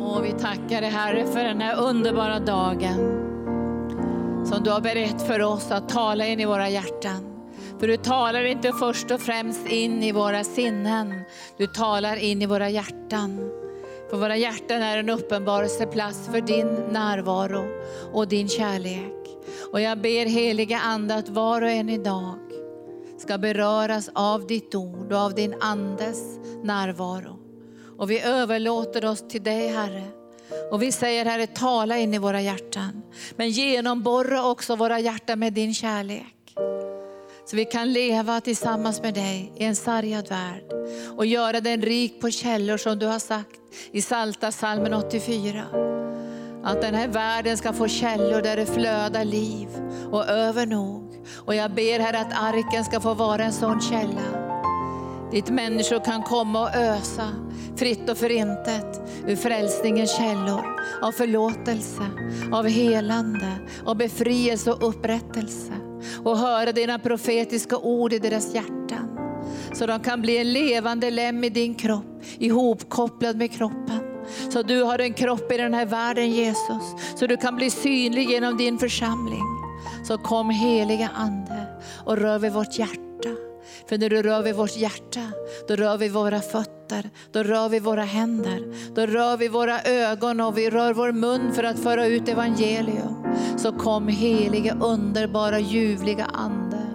Och vi tackar dig Herre för den här underbara dagen som du har berett för oss att tala in i våra hjärtan. För du talar inte först och främst in i våra sinnen, du talar in i våra hjärtan. För våra hjärtan är en uppenbarelseplats för din närvaro och din kärlek. Och jag ber heliga Ande att var och en idag ska beröras av ditt ord och av din Andes närvaro. Och vi överlåter oss till dig Herre. Och vi säger Herre, tala in i våra hjärtan. Men genomborra också våra hjärtan med din kärlek. Så vi kan leva tillsammans med dig i en sargad värld. Och göra den rik på källor som du har sagt i Salta salmen 84. Att den här världen ska få källor där det flödar liv och över nog. Och jag ber Herre, att arken ska få vara en sån källa. Dit människor kan komma och ösa fritt och förintet ur frälsningens källor. Av förlåtelse, av helande, av befrielse och upprättelse. Och höra dina profetiska ord i deras hjärtan. Så de kan bli en levande lem i din kropp, ihopkopplad med kroppen. Så du har en kropp i den här världen Jesus, så du kan bli synlig genom din församling. Så kom heliga Ande och rör vid vårt hjärta. För när du rör vid vårt hjärta, då rör vi våra fötter, då rör vi våra händer, då rör vi våra ögon och vi rör vår mun för att föra ut evangelium. Så kom helige, underbara, ljuvliga Ande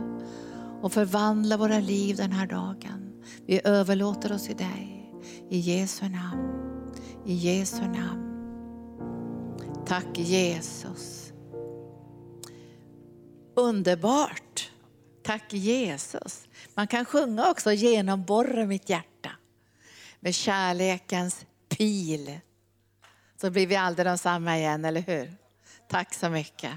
och förvandla våra liv den här dagen. Vi överlåter oss till dig. I Jesu namn. I Jesu namn. Tack Jesus. Underbart. Tack Jesus. Man kan sjunga också genomborra mitt hjärta med kärlekens pil. Så blir vi aldrig de samma igen, eller hur? Tack så mycket.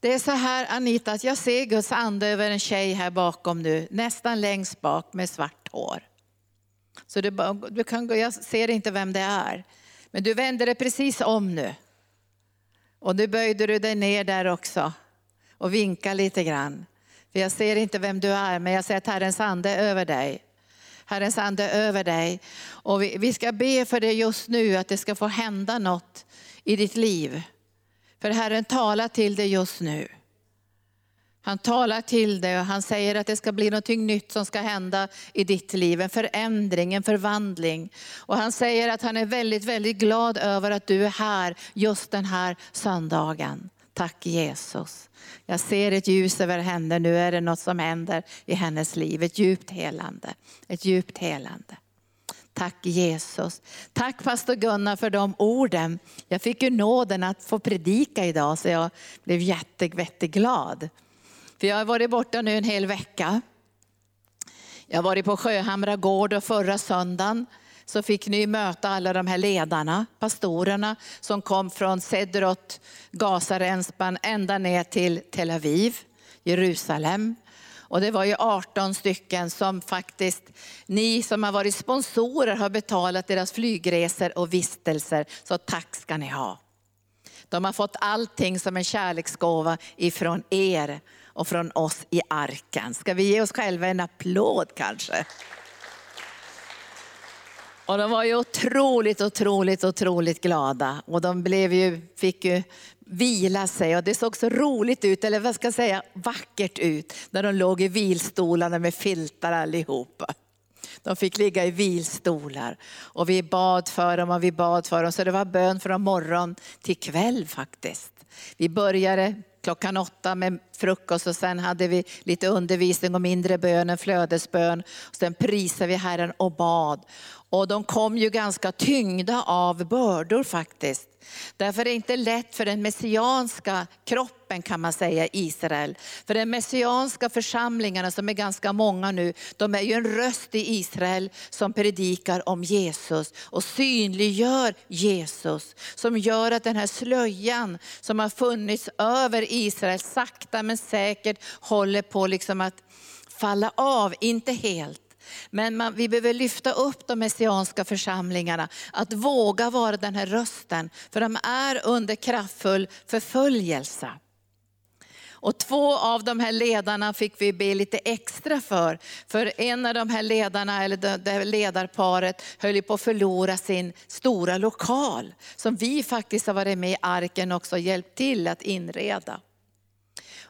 Det är så här Anita, att jag ser Guds ande över en tjej här bakom nu, nästan längst bak med svart hår. Så du, du kan, jag ser inte vem det är. Men du vänder dig precis om nu. Och nu böjde du dig ner där också och vinkar lite grann. Jag ser inte vem du är, men jag ser att Herrens ande är över dig. Herrens ande är över dig. Och vi, vi ska be för dig just nu, att det ska få hända något i ditt liv. För Herren talar till dig just nu. Han talar till dig och han säger att det ska bli något nytt som ska hända i ditt liv. En förändring, en förvandling. Och han säger att han är väldigt, väldigt glad över att du är här just den här söndagen. Tack Jesus. Jag ser ett ljus över henne, nu är det något som händer i hennes liv. Ett djupt helande. Ett djupt helande. Tack Jesus. Tack pastor Gunnar för de orden. Jag fick ju nåden att få predika idag så jag blev jätteglad. För jag har varit borta nu en hel vecka. Jag har varit på Sjöhamra gård och förra söndagen så fick ni möta alla de här ledarna, pastorerna som kom från Sederot, Gazarensban ända ner till Tel Aviv, Jerusalem. Och det var ju 18 stycken som faktiskt, ni som har varit sponsorer har betalat deras flygresor och vistelser. Så tack ska ni ha. De har fått allting som en kärleksgåva ifrån er och från oss i arken. Ska vi ge oss själva en applåd kanske? Och de var ju otroligt, otroligt, otroligt glada. Och de blev ju, fick ju vila sig och det såg så roligt ut, eller vad ska jag säga, vackert ut, när de låg i vilstolarna med filtar allihopa. De fick ligga i vilstolar och vi bad för dem och vi bad för dem. Så det var bön från morgon till kväll faktiskt. Vi började klockan åtta med frukost och sen hade vi lite undervisning om mindre bön, en flödesbön. Och sen prisade vi Herren och bad. Och de kom ju ganska tyngda av bördor faktiskt. Därför är det inte lätt för den messianska kroppen kan man säga Israel. För den messianska församlingarna som är ganska många nu, de är ju en röst i Israel som predikar om Jesus och synliggör Jesus. Som gör att den här slöjan som har funnits över Israel sakta men säkert håller på liksom att falla av, inte helt. Men man, vi behöver lyfta upp de messianska församlingarna, att våga vara den här rösten, för de är under kraftfull förföljelse. Och två av de här ledarna fick vi be lite extra för. För en av de här ledarna, eller det, här ledarparet, höll på att förlora sin stora lokal. Som vi faktiskt har varit med i arken också hjälpt till att inreda.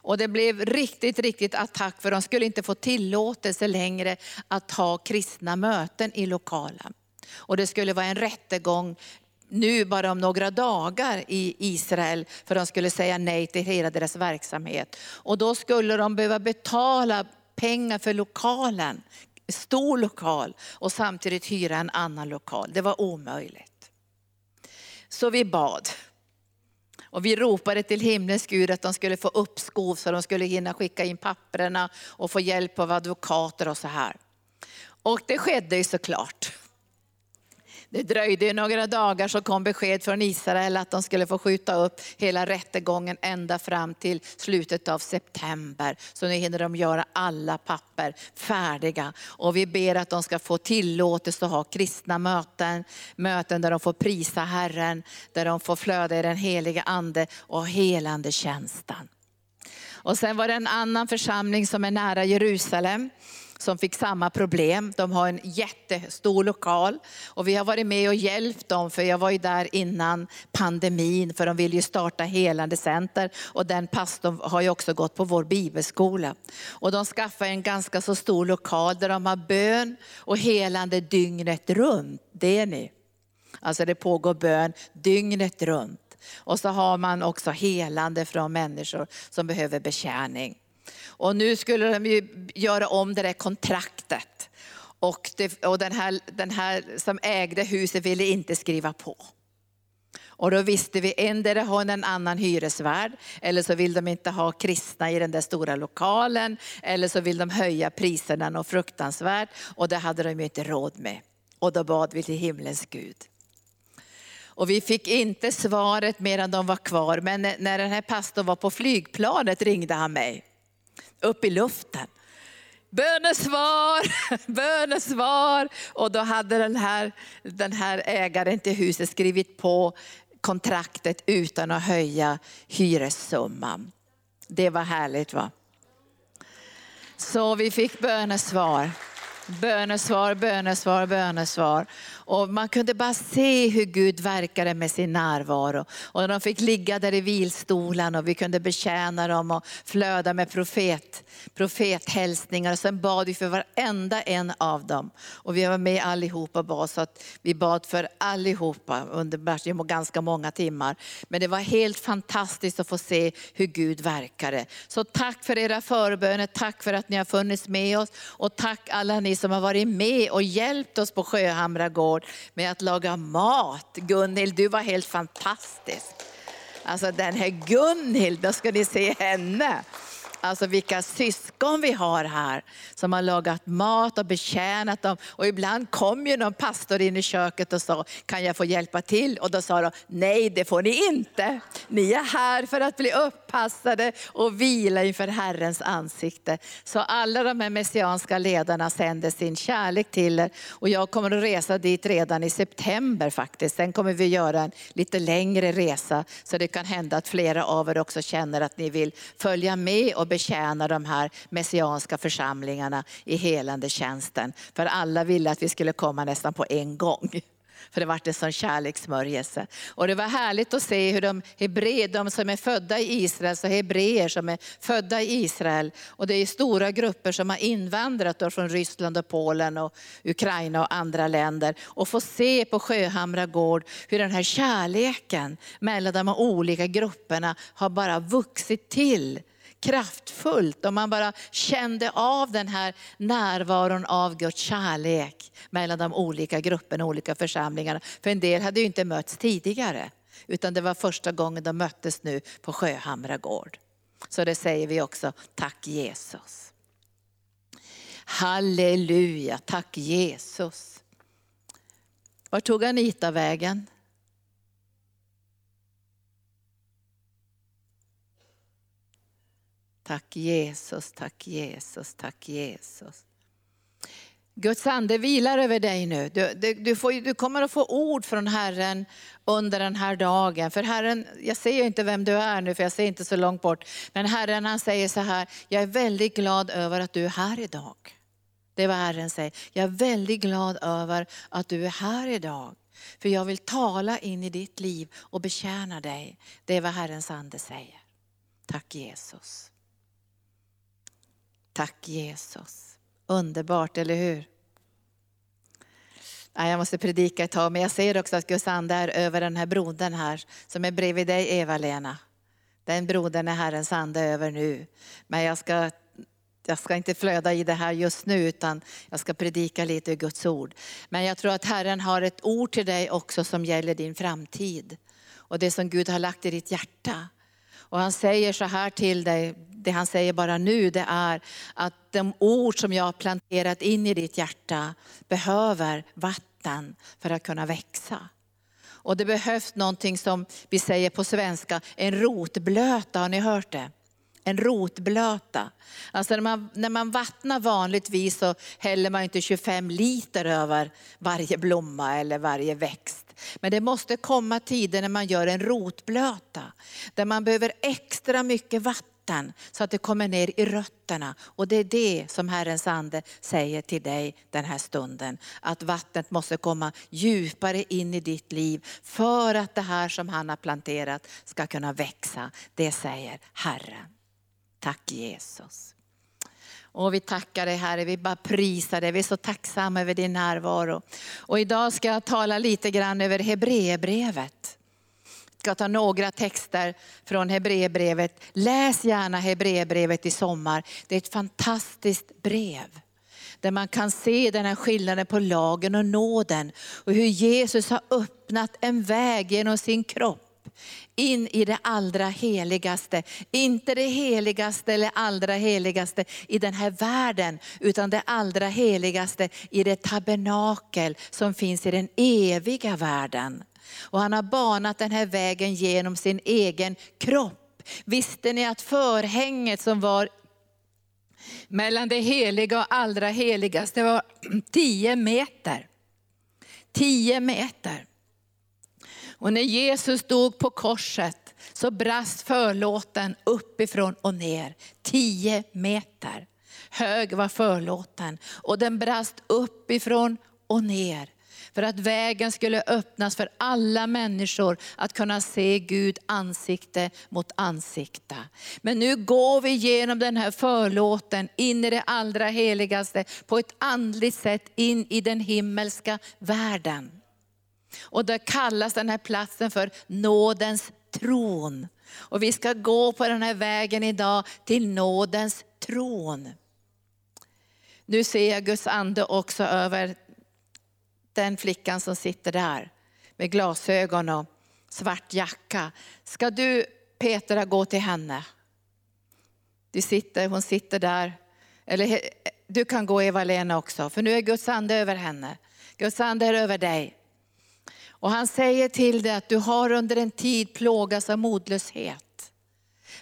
Och det blev riktigt, riktigt attack för de skulle inte få tillåtelse längre att ha kristna möten i lokalen. Och det skulle vara en rättegång nu bara om några dagar i Israel för de skulle säga nej till hela deras verksamhet. Och då skulle de behöva betala pengar för lokalen, stor lokal och samtidigt hyra en annan lokal. Det var omöjligt. Så vi bad. Och vi ropade till himlens Gud att de skulle få uppskov så de skulle hinna skicka in papperna och få hjälp av advokater och så här. Och det skedde ju såklart. Det dröjde några dagar så kom besked från Israel att de skulle få skjuta upp hela rättegången ända fram till slutet av september. Så nu hinner de göra alla papper färdiga. Och vi ber att de ska få tillåtelse att ha kristna möten, möten där de får prisa Herren, där de får flöda i den heliga ande och helande tjänsten. Och sen var det en annan församling som är nära Jerusalem som fick samma problem. De har en jättestor lokal och vi har varit med och hjälpt dem för jag var ju där innan pandemin för de vill ju starta helande center och den pastorn har ju också gått på vår bibelskola. Och de skaffade en ganska så stor lokal där de har bön och helande dygnet runt. Det är ni. Alltså det pågår bön dygnet runt. Och så har man också helande från människor som behöver betjäning. Och nu skulle de ju göra om det där kontraktet. Och, det, och den, här, den här som ägde huset ville inte skriva på. Och då visste vi, endera har en annan hyresvärd, eller så vill de inte ha kristna i den där stora lokalen, eller så vill de höja priserna något fruktansvärt. Och det hade de ju inte råd med. Och då bad vi till himlens Gud. Och vi fick inte svaret medan de var kvar, men när den här pastorn var på flygplanet ringde han mig upp i luften. Bönesvar, bönesvar. Och då hade den här, den här ägaren till huset skrivit på kontraktet utan att höja hyressumman. Det var härligt va? Så vi fick bönesvar. Bönesvar, bönesvar, bönesvar. Och man kunde bara se hur Gud verkade med sin närvaro. Och de fick ligga där i vilstolen och vi kunde betjäna dem och flöda med profet, profethälsningar. Och sen bad vi för varenda en av dem. Och vi var med allihopa och bad så att vi bad för allihopa under ganska många timmar. Men det var helt fantastiskt att få se hur Gud verkade. Så tack för era förböner, tack för att ni har funnits med oss och tack alla ni som har varit med och hjälpt oss på Sjöhamra gård med att laga mat. Gunhild, du var helt fantastisk. Alltså den här Gunhild, då ska ni se henne. Alltså vilka syskon vi har här som har lagat mat och betjänat dem. Och ibland kom ju någon pastor in i köket och sa, kan jag få hjälpa till? Och då sa de, nej det får ni inte. Ni är här för att bli uppassade och vila inför Herrens ansikte. Så alla de här messianska ledarna sänder sin kärlek till er. Och jag kommer att resa dit redan i september faktiskt. Sen kommer vi göra en lite längre resa. Så det kan hända att flera av er också känner att ni vill följa med och och betjäna de här messianska församlingarna i helande tjänsten. För alla ville att vi skulle komma nästan på en gång. För det vart en sån kärlekssmörjelse. Och det var härligt att se hur de hebreer, de som är födda i Israel, så hebreer som är födda i Israel. Och det är stora grupper som har invandrat från Ryssland och Polen och Ukraina och andra länder. Och få se på Sjöhamra gård hur den här kärleken mellan de olika grupperna har bara vuxit till kraftfullt och man bara kände av den här närvaron av Guds kärlek mellan de olika grupperna, olika församlingarna. För en del hade ju inte mötts tidigare, utan det var första gången de möttes nu på Sjöhamra gård. Så det säger vi också, tack Jesus. Halleluja, tack Jesus. Var tog Anita vägen? Tack Jesus, tack Jesus, tack Jesus. Guds ande vilar över dig nu. Du, du, du, får, du, kommer att få ord från Herren under den här dagen. För Herren, jag ser inte vem du är nu för jag ser inte så långt bort. Men Herren han säger så här, jag är väldigt glad över att du är här idag. Det är vad Herren säger. Jag är väldigt glad över att du är här idag. För jag vill tala in i ditt liv och betjäna dig. Det är vad Herrens ande säger. Tack Jesus. Tack Jesus. Underbart, eller hur? Jag måste predika ett tag, men jag ser också att Guds ande är över den här brodern här, som är bredvid dig Eva-Lena. Den brodern är Herrens ande över nu. Men jag ska, jag ska inte flöda i det här just nu, utan jag ska predika lite ur Guds ord. Men jag tror att Herren har ett ord till dig också som gäller din framtid. Och det som Gud har lagt i ditt hjärta. Och han säger så här till dig, det han säger bara nu det är att de ord som jag har planterat in i ditt hjärta behöver vatten för att kunna växa. Och det behövs någonting som vi säger på svenska, en rotblöta, har ni hört det? En rotblöta. Alltså när man, när man vattnar vanligtvis så häller man inte 25 liter över varje blomma eller varje växt. Men det måste komma tider när man gör en rotblöta, där man behöver extra mycket vatten så att det kommer ner i rötterna. Och det är det som Herrens ande säger till dig den här stunden. Att vattnet måste komma djupare in i ditt liv för att det här som han har planterat ska kunna växa. Det säger Herren. Tack Jesus. Och vi tackar dig Herre, vi bara prisar dig, vi är så tacksamma över din närvaro. Och idag ska jag tala lite grann över Hebreerbrevet. Jag ska ta några texter från Hebreerbrevet. Läs gärna Hebreerbrevet i sommar. Det är ett fantastiskt brev. Där man kan se den här skillnaden på lagen och nåden. Och hur Jesus har öppnat en väg genom sin kropp in i det allra heligaste. Inte det heligaste eller allra heligaste i den här världen, utan det allra heligaste i det tabernakel som finns i den eviga världen. Och han har banat den här vägen genom sin egen kropp. Visste ni att förhänget som var mellan det heliga och allra heligaste var 10 meter. 10 meter. Och när Jesus dog på korset så brast förlåten uppifrån och ner, tio meter. Hög var förlåten och den brast uppifrån och ner. För att vägen skulle öppnas för alla människor att kunna se Gud ansikte mot ansikte. Men nu går vi genom den här förlåten in i det allra heligaste på ett andligt sätt in i den himmelska världen. Och där kallas den här platsen för nådens tron. Och vi ska gå på den här vägen idag till nådens tron. Nu ser jag Guds ande också över den flickan som sitter där med glasögon och svart jacka. Ska du Petra gå till henne? Du sitter, hon sitter där. Eller du kan gå Eva-Lena också, för nu är Guds ande över henne. Guds ande är över dig. Och han säger till dig att du har under en tid plågats av modlöshet.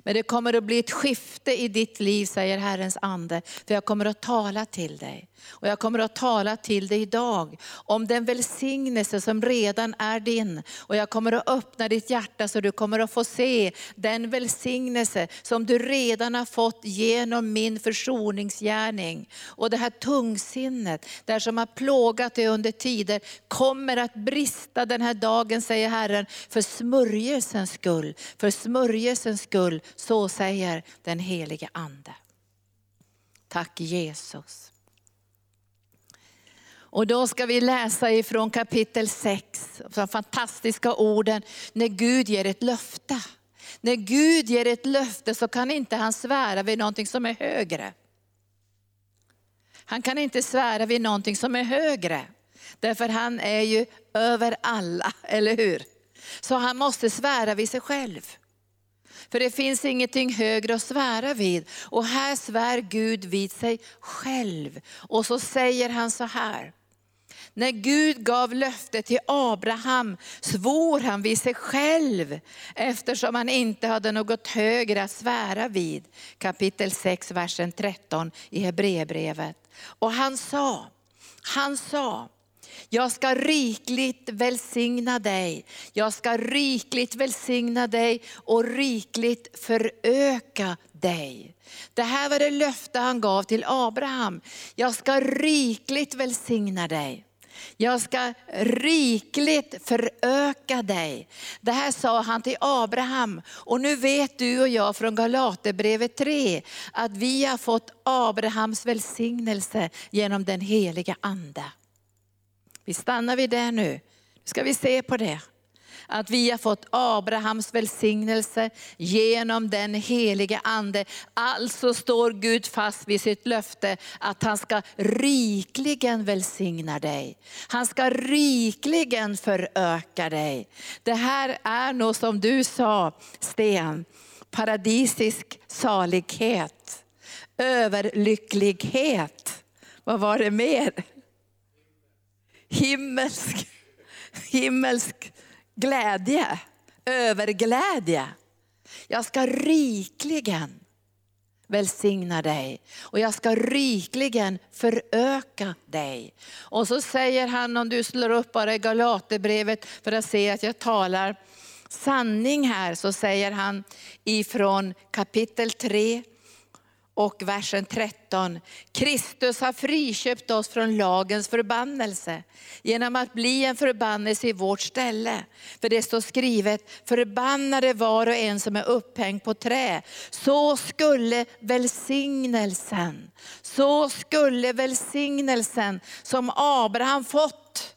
Men det kommer att bli ett skifte i ditt liv, säger Herrens ande. För jag kommer att tala till dig. Och jag kommer att tala till dig idag om den välsignelse som redan är din. Och jag kommer att öppna ditt hjärta så du kommer att få se den välsignelse som du redan har fått genom min försoningsgärning. Och det här tungsinnet, där som har plågat dig under tider, kommer att brista den här dagen, säger Herren, för smörjelsens skull. För smörjelsens skull, så säger den helige Ande. Tack Jesus. Och då ska vi läsa ifrån kapitel 6, de fantastiska orden, när Gud ger ett löfte. När Gud ger ett löfte så kan inte han svära vid någonting som är högre. Han kan inte svära vid någonting som är högre. Därför han är ju över alla, eller hur? Så han måste svära vid sig själv. För det finns ingenting högre att svära vid. Och här svär Gud vid sig själv. Och så säger han så här. När Gud gav löftet till Abraham svor han vid sig själv eftersom han inte hade något högre att svära vid. Kapitel 6, versen 13 i Hebreerbrevet. Och han sa, Han sa, jag ska rikligt välsigna dig. Jag ska rikligt välsigna dig och rikligt föröka dig. Det här var det löfte han gav till Abraham. Jag ska rikligt välsigna dig. Jag ska rikligt föröka dig. Det här sa han till Abraham. Och nu vet du och jag från Galaterbrevet 3 att vi har fått Abrahams välsignelse genom den heliga ande. Vi stannar vid det nu. Nu ska vi se på det. Att vi har fått Abrahams välsignelse genom den helige ande. Alltså står Gud fast vid sitt löfte att han ska rikligen välsigna dig. Han ska rikligen föröka dig. Det här är nog som du sa Sten, paradisisk salighet, överlycklighet. Vad var det mer? himmelsk, himmelsk glädje, överglädje. Jag ska rikligen välsigna dig och jag ska rikligen föröka dig. Och så säger han, om du slår upp bara i Galaterbrevet för att se att jag talar sanning här, så säger han ifrån kapitel 3, och versen 13. Kristus har friköpt oss från lagens förbannelse genom att bli en förbannelse i vårt ställe. För det står skrivet, förbannade var och en som är upphängd på trä. Så skulle välsignelsen, så skulle välsignelsen som Abraham fått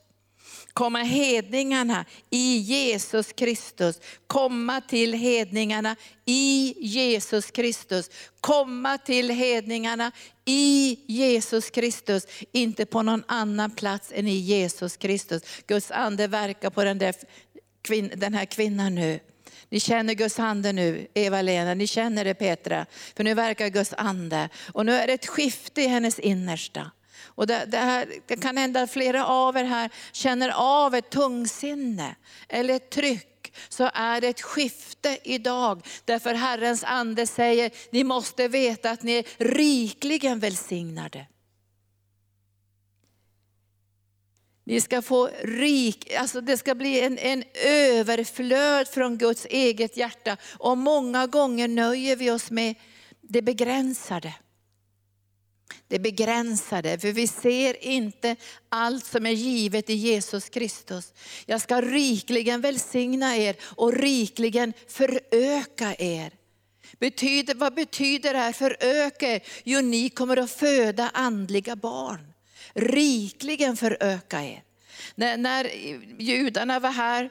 komma hedningarna i Jesus Kristus. Komma till hedningarna i Jesus Kristus. Komma till hedningarna i Jesus Kristus. Inte på någon annan plats än i Jesus Kristus. Guds ande verkar på den, där, den här kvinnan nu. Ni känner Guds ande nu, Eva-Lena, ni känner det Petra. För nu verkar Guds ande. Och nu är det ett skifte i hennes innersta. Och det, det, här, det kan hända att flera av er här känner av ett tungsinne eller ett tryck så är det ett skifte idag. Därför Herrens ande säger, ni måste veta att ni är rikligen välsignade. Ni ska få rik, alltså det ska bli en, en överflöd från Guds eget hjärta. Och många gånger nöjer vi oss med det begränsade det begränsade, för vi ser inte allt som är givet i Jesus Kristus. Jag ska rikligen välsigna er och rikligen föröka er. Betyder, vad betyder det här föröka? Jo, ni kommer att föda andliga barn. Rikligen föröka er. När, när judarna var här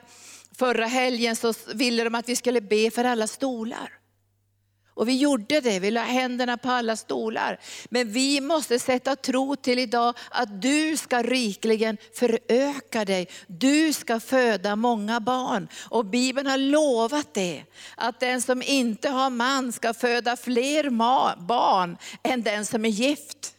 förra helgen så ville de att vi skulle be för alla stolar. Och vi gjorde det, vi la händerna på alla stolar. Men vi måste sätta tro till idag att du ska rikligen föröka dig. Du ska föda många barn. Och Bibeln har lovat det. Att den som inte har man ska föda fler barn än den som är gift.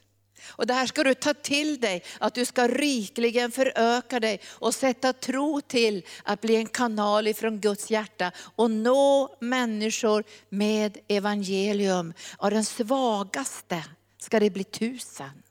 Och det här ska du ta till dig, att du ska rikligen föröka dig och sätta tro till att bli en kanal ifrån Guds hjärta och nå människor med evangelium. Av den svagaste ska det bli tusen.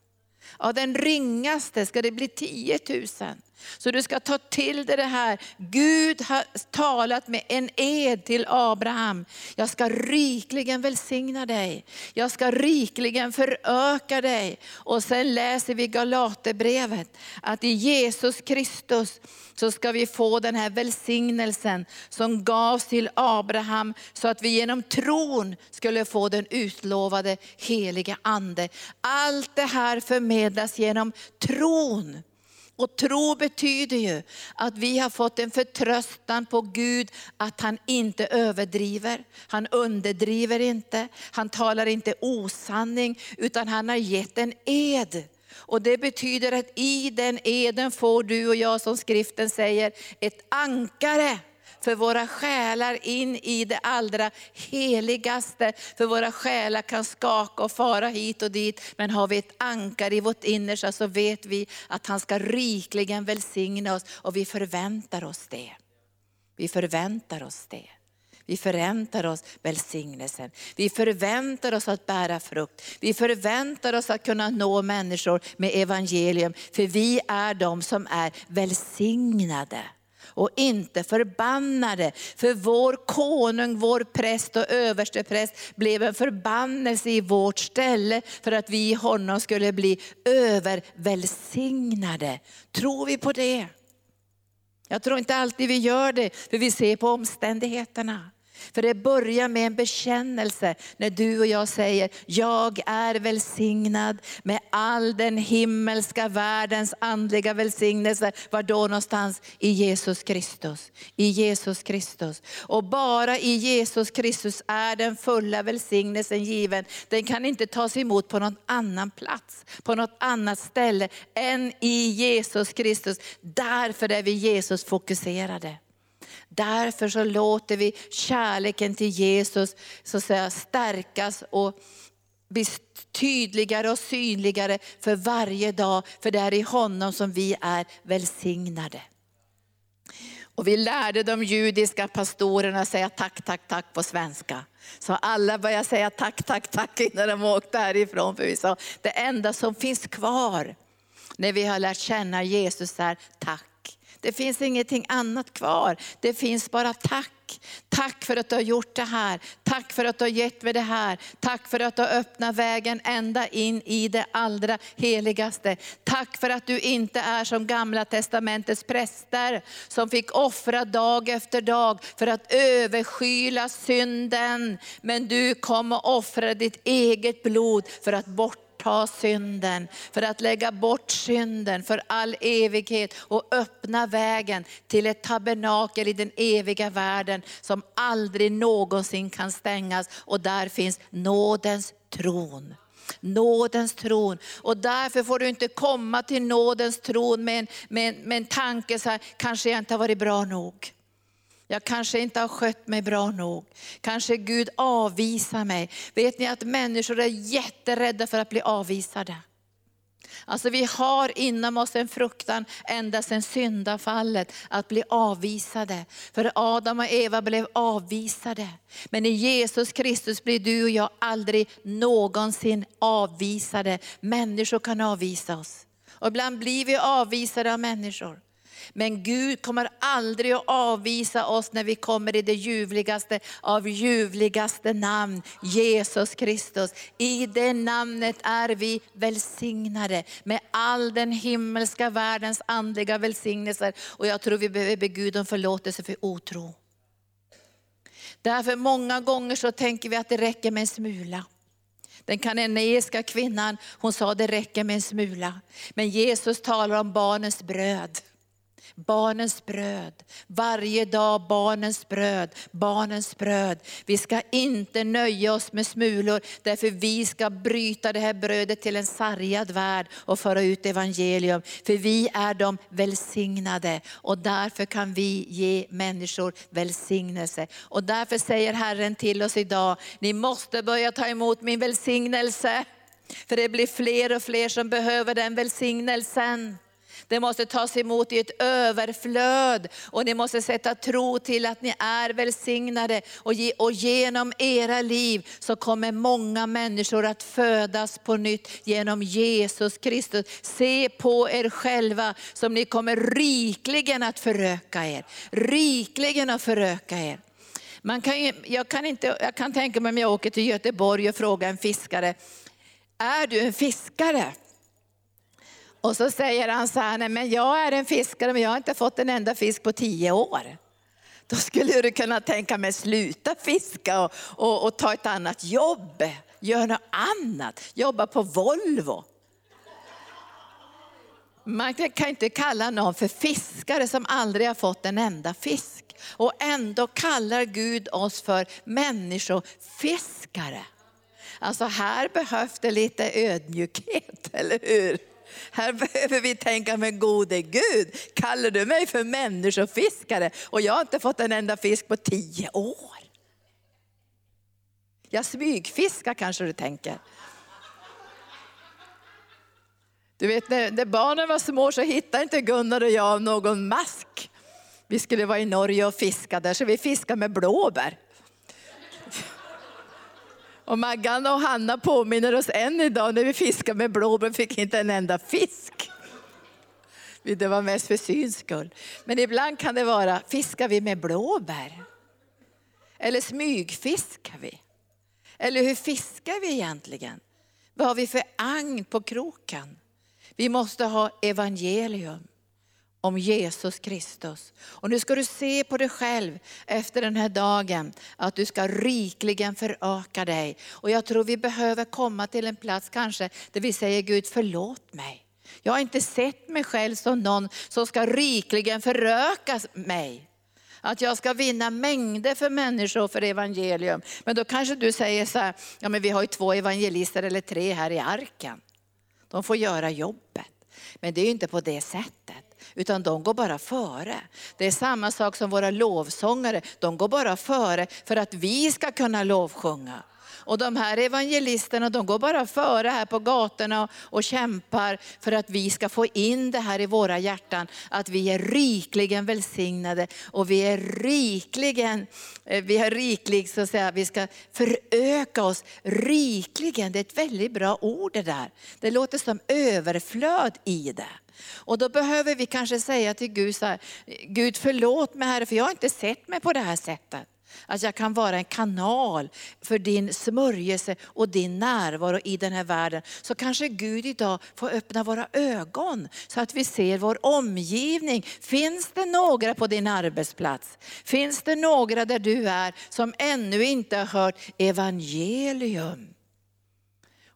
Av den ringaste ska det bli tiotusen. Så du ska ta till dig det här. Gud har talat med en ed till Abraham. Jag ska rikligen välsigna dig. Jag ska rikligen föröka dig. Och sen läser vi Galaterbrevet att i Jesus Kristus så ska vi få den här välsignelsen som gavs till Abraham så att vi genom tron skulle få den utlovade heliga ande. Allt det här förmedlas genom tron. Och tro betyder ju att vi har fått en förtröstan på Gud att han inte överdriver. Han underdriver inte, han talar inte osanning utan han har gett en ed. Och det betyder att i den eden får du och jag som skriften säger ett ankare för våra själar in i det allra heligaste. För våra själar kan skaka och fara hit och dit. Men har vi ett ankar i vårt innersta så vet vi att han ska rikligen välsigna oss och vi förväntar oss det. Vi förväntar oss det. Vi förväntar oss välsignelsen. Vi förväntar oss att bära frukt. Vi förväntar oss att kunna nå människor med evangelium. För vi är de som är välsignade och inte förbannade. För vår konung, vår präst och överstepräst blev en förbannelse i vårt ställe för att vi i honom skulle bli övervälsignade. Tror vi på det? Jag tror inte alltid vi gör det, för vi ser på omständigheterna. För det börjar med en bekännelse när du och jag säger, jag är välsignad med all den himmelska världens andliga välsignelse. Var då någonstans? I Jesus Kristus. I Jesus Kristus. Och bara i Jesus Kristus är den fulla välsignelsen given. Den kan inte tas emot på någon annan plats, på något annat ställe än i Jesus Kristus. Därför är vi Jesus fokuserade. Därför så låter vi kärleken till Jesus så att säga, stärkas och bli tydligare och synligare för varje dag. För det är i honom som vi är välsignade. Och vi lärde de judiska pastorerna säga tack, tack, tack på svenska. Så alla började säga tack, tack, tack innan de åkte härifrån. För vi sa, det enda som finns kvar när vi har lärt känna Jesus är tack. Det finns ingenting annat kvar. Det finns bara tack. Tack för att du har gjort det här. Tack för att du har gett mig det här. Tack för att du har öppnat vägen ända in i det allra heligaste. Tack för att du inte är som gamla testamentets präster som fick offra dag efter dag för att överskyla synden. Men du kom och offrade ditt eget blod för att bort ta synden, för att lägga bort synden för all evighet och öppna vägen till ett tabernakel i den eviga världen som aldrig någonsin kan stängas. Och där finns nådens tron nådens tron. Och därför får du inte komma till nådens tron med en, med med en tanke så här, kanske jag inte har varit bra nog. Jag kanske inte har skött mig bra nog. Kanske Gud avvisar mig. Vet ni att människor är jätterädda för att bli avvisade. Alltså vi har inom oss en fruktan ända sedan syndafallet att bli avvisade. För Adam och Eva blev avvisade. Men i Jesus Kristus blir du och jag aldrig någonsin avvisade. Människor kan avvisa oss. Och ibland blir vi avvisade av människor. Men Gud kommer aldrig att avvisa oss när vi kommer i det ljuvligaste av ljuvligaste namn, Jesus Kristus. I det namnet är vi välsignade med all den himmelska världens andliga välsignelser. Och jag tror vi behöver be Gud om förlåtelse för otro. Därför många gånger så tänker vi att det räcker med en smula. Den kananeiska kvinnan, hon sa det räcker med en smula. Men Jesus talar om barnens bröd. Barnens bröd, varje dag barnens bröd, barnens bröd. Vi ska inte nöja oss med smulor, därför vi ska bryta det här brödet till en sargad värld och föra ut evangelium. För vi är de välsignade och därför kan vi ge människor välsignelse. Och därför säger Herren till oss idag, ni måste börja ta emot min välsignelse. För det blir fler och fler som behöver den välsignelsen. Det måste tas emot i ett överflöd och ni måste sätta tro till att ni är välsignade. Och, ge, och genom era liv så kommer många människor att födas på nytt genom Jesus Kristus. Se på er själva som ni kommer rikligen att föröka er. Rikligen att föröka er. Man kan, jag, kan inte, jag kan tänka mig om jag åker till Göteborg och frågar en fiskare, är du en fiskare? Och så säger han så här, nej men jag är en fiskare men jag har inte fått en enda fisk på tio år. Då skulle du kunna tänka mig sluta fiska och, och, och ta ett annat jobb. Gör något annat, jobba på Volvo. Man kan inte kalla någon för fiskare som aldrig har fått en enda fisk. Och ändå kallar Gud oss för människofiskare. Alltså här behövs det lite ödmjukhet, eller hur? Här behöver vi tänka, med gode Gud, kallar du mig för människofiskare och jag har inte fått en enda fisk på tio år. Jag smygfiskar kanske du tänker. Du vet när, när barnen var små så hittade inte Gunnar och jag någon mask. Vi skulle vara i Norge och fiska där så vi fiskade med blåbär. Och Maggan och Hanna påminner oss än idag när vi fiskade med blåbär fick inte en enda fisk. Det var mest för syns skull. Men ibland kan det vara, fiskar vi med blåbär? Eller smygfiskar vi? Eller hur fiskar vi egentligen? Vad har vi för agn på kroken? Vi måste ha evangelium om Jesus Kristus. Och nu ska du se på dig själv efter den här dagen, att du ska rikligen föröka dig. Och jag tror vi behöver komma till en plats kanske där vi säger Gud förlåt mig. Jag har inte sett mig själv som någon som ska rikligen föröka mig. Att jag ska vinna mängder för människor för evangelium. Men då kanske du säger så här, ja men vi har ju två evangelister eller tre här i arken. De får göra jobbet. Men det är ju inte på det sättet utan de går bara före. Det är samma sak som våra lovsångare, de går bara före för att vi ska kunna lovsjunga. Och de här evangelisterna de går bara före här på gatorna och kämpar för att vi ska få in det här i våra hjärtan. Att vi är rikligen välsignade och vi är rikligen, eh, vi är riklig så att säga, vi ska föröka oss rikligen. Det är ett väldigt bra ord det där. Det låter som överflöd i det. Och då behöver vi kanske säga till Gud så här, Gud förlåt mig Herre för jag har inte sett mig på det här sättet. Att jag kan vara en kanal för din smörjelse och din närvaro i den här världen. Så kanske Gud idag får öppna våra ögon så att vi ser vår omgivning. Finns det några på din arbetsplats? Finns det några där du är som ännu inte har hört evangelium?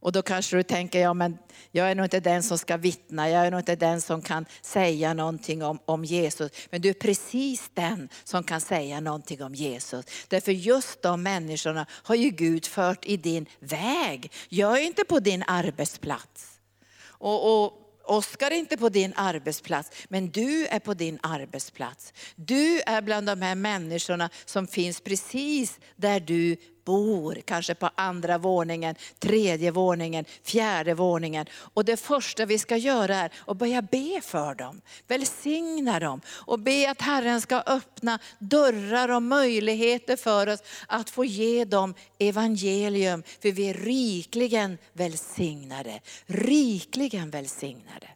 Och då kanske du tänker, ja men jag är nog inte den som ska vittna, jag är nog inte den som kan säga någonting om, om Jesus. Men du är precis den som kan säga någonting om Jesus. Därför just de människorna har ju Gud fört i din väg. Jag är inte på din arbetsplats. Och, och Oskar är inte på din arbetsplats, men du är på din arbetsplats. Du är bland de här människorna som finns precis där du bor, kanske på andra våningen, tredje våningen, fjärde våningen. Och det första vi ska göra är att börja be för dem, välsigna dem och be att Herren ska öppna dörrar och möjligheter för oss att få ge dem evangelium. För vi är rikligen välsignade, rikligen välsignade.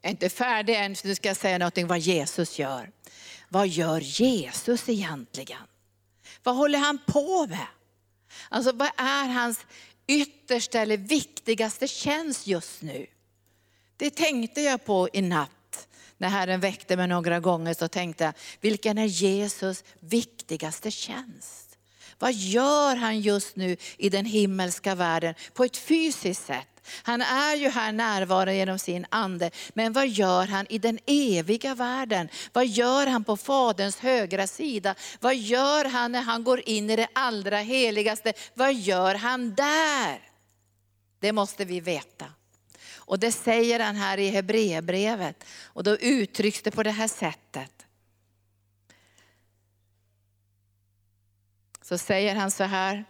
Jag är inte färdig än, så nu ska jag säga någonting vad Jesus gör. Vad gör Jesus egentligen? Vad håller han på med? Alltså vad är hans yttersta eller viktigaste tjänst just nu? Det tänkte jag på i natt. När Herren väckte mig några gånger så tänkte jag, vilken är Jesus viktigaste tjänst? Vad gör han just nu i den himmelska världen på ett fysiskt sätt? Han är ju här närvarande genom sin ande. Men vad gör han i den eviga världen? Vad gör han på Faderns högra sida? Vad gör han när han går in i det allra heligaste? Vad gör han där? Det måste vi veta. Och det säger han här i Hebreerbrevet. Och då uttrycks det på det här sättet. Så säger han så här,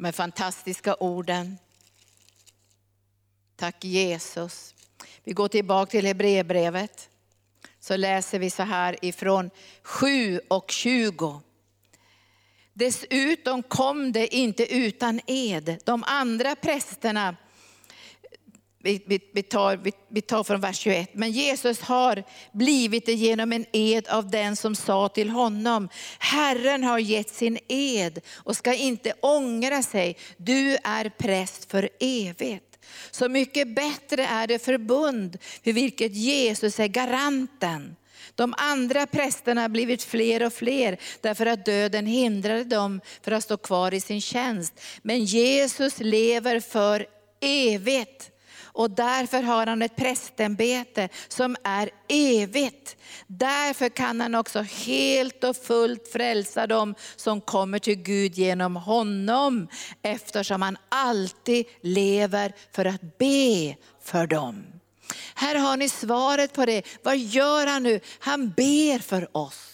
de här fantastiska orden. Tack Jesus. Vi går tillbaka till Hebreerbrevet. Så läser vi så här ifrån 7 och 20. Dessutom kom det inte utan ed. De andra prästerna vi, vi, vi, tar, vi, vi tar från vers 21. Men Jesus har blivit det genom en ed av den som sa till honom, Herren har gett sin ed och ska inte ångra sig. Du är präst för evigt. Så mycket bättre är det förbund för vilket Jesus är garanten. De andra prästerna har blivit fler och fler därför att döden hindrade dem för att stå kvar i sin tjänst. Men Jesus lever för evigt och därför har han ett prästämbete som är evigt. Därför kan han också helt och fullt frälsa dem som kommer till Gud genom honom. Eftersom han alltid lever för att be för dem. Här har ni svaret på det. Vad gör han nu? Han ber för oss.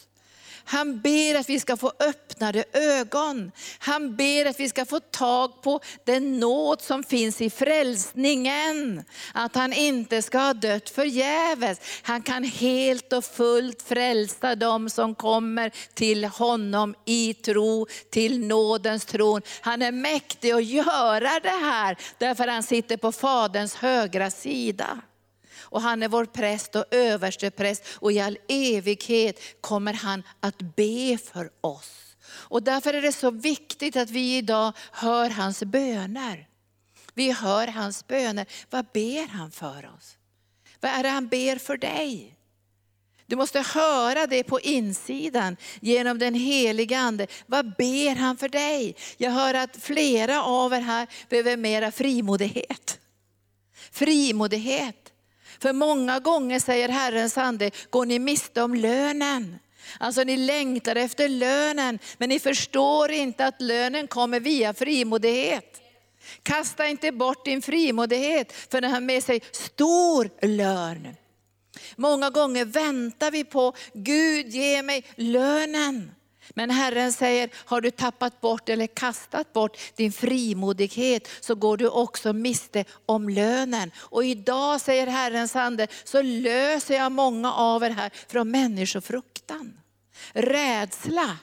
Han ber att vi ska få öppnade ögon. Han ber att vi ska få tag på den nåd som finns i frälsningen. Att han inte ska ha dött förgäves. Han kan helt och fullt frälsa dem som kommer till honom i tro, till nådens tron. Han är mäktig att göra det här därför han sitter på Faderns högra sida. Och han är vår präst och överste präst och i all evighet kommer han att be för oss. Och därför är det så viktigt att vi idag hör hans böner. Vi hör hans böner. Vad ber han för oss? Vad är det han ber för dig? Du måste höra det på insidan genom den heliga Ande. Vad ber han för dig? Jag hör att flera av er här behöver mera frimodighet. Frimodighet. För många gånger säger Herrens ande, går ni miste om lönen. Alltså ni längtar efter lönen, men ni förstår inte att lönen kommer via frimodighet. Kasta inte bort din frimodighet, för den har med sig stor lön. Många gånger väntar vi på, Gud ge mig lönen. Men Herren säger, har du tappat bort eller kastat bort din frimodighet så går du också miste om lönen. Och idag säger Herrens ande, så löser jag många av er här från människofruktan. Rädsla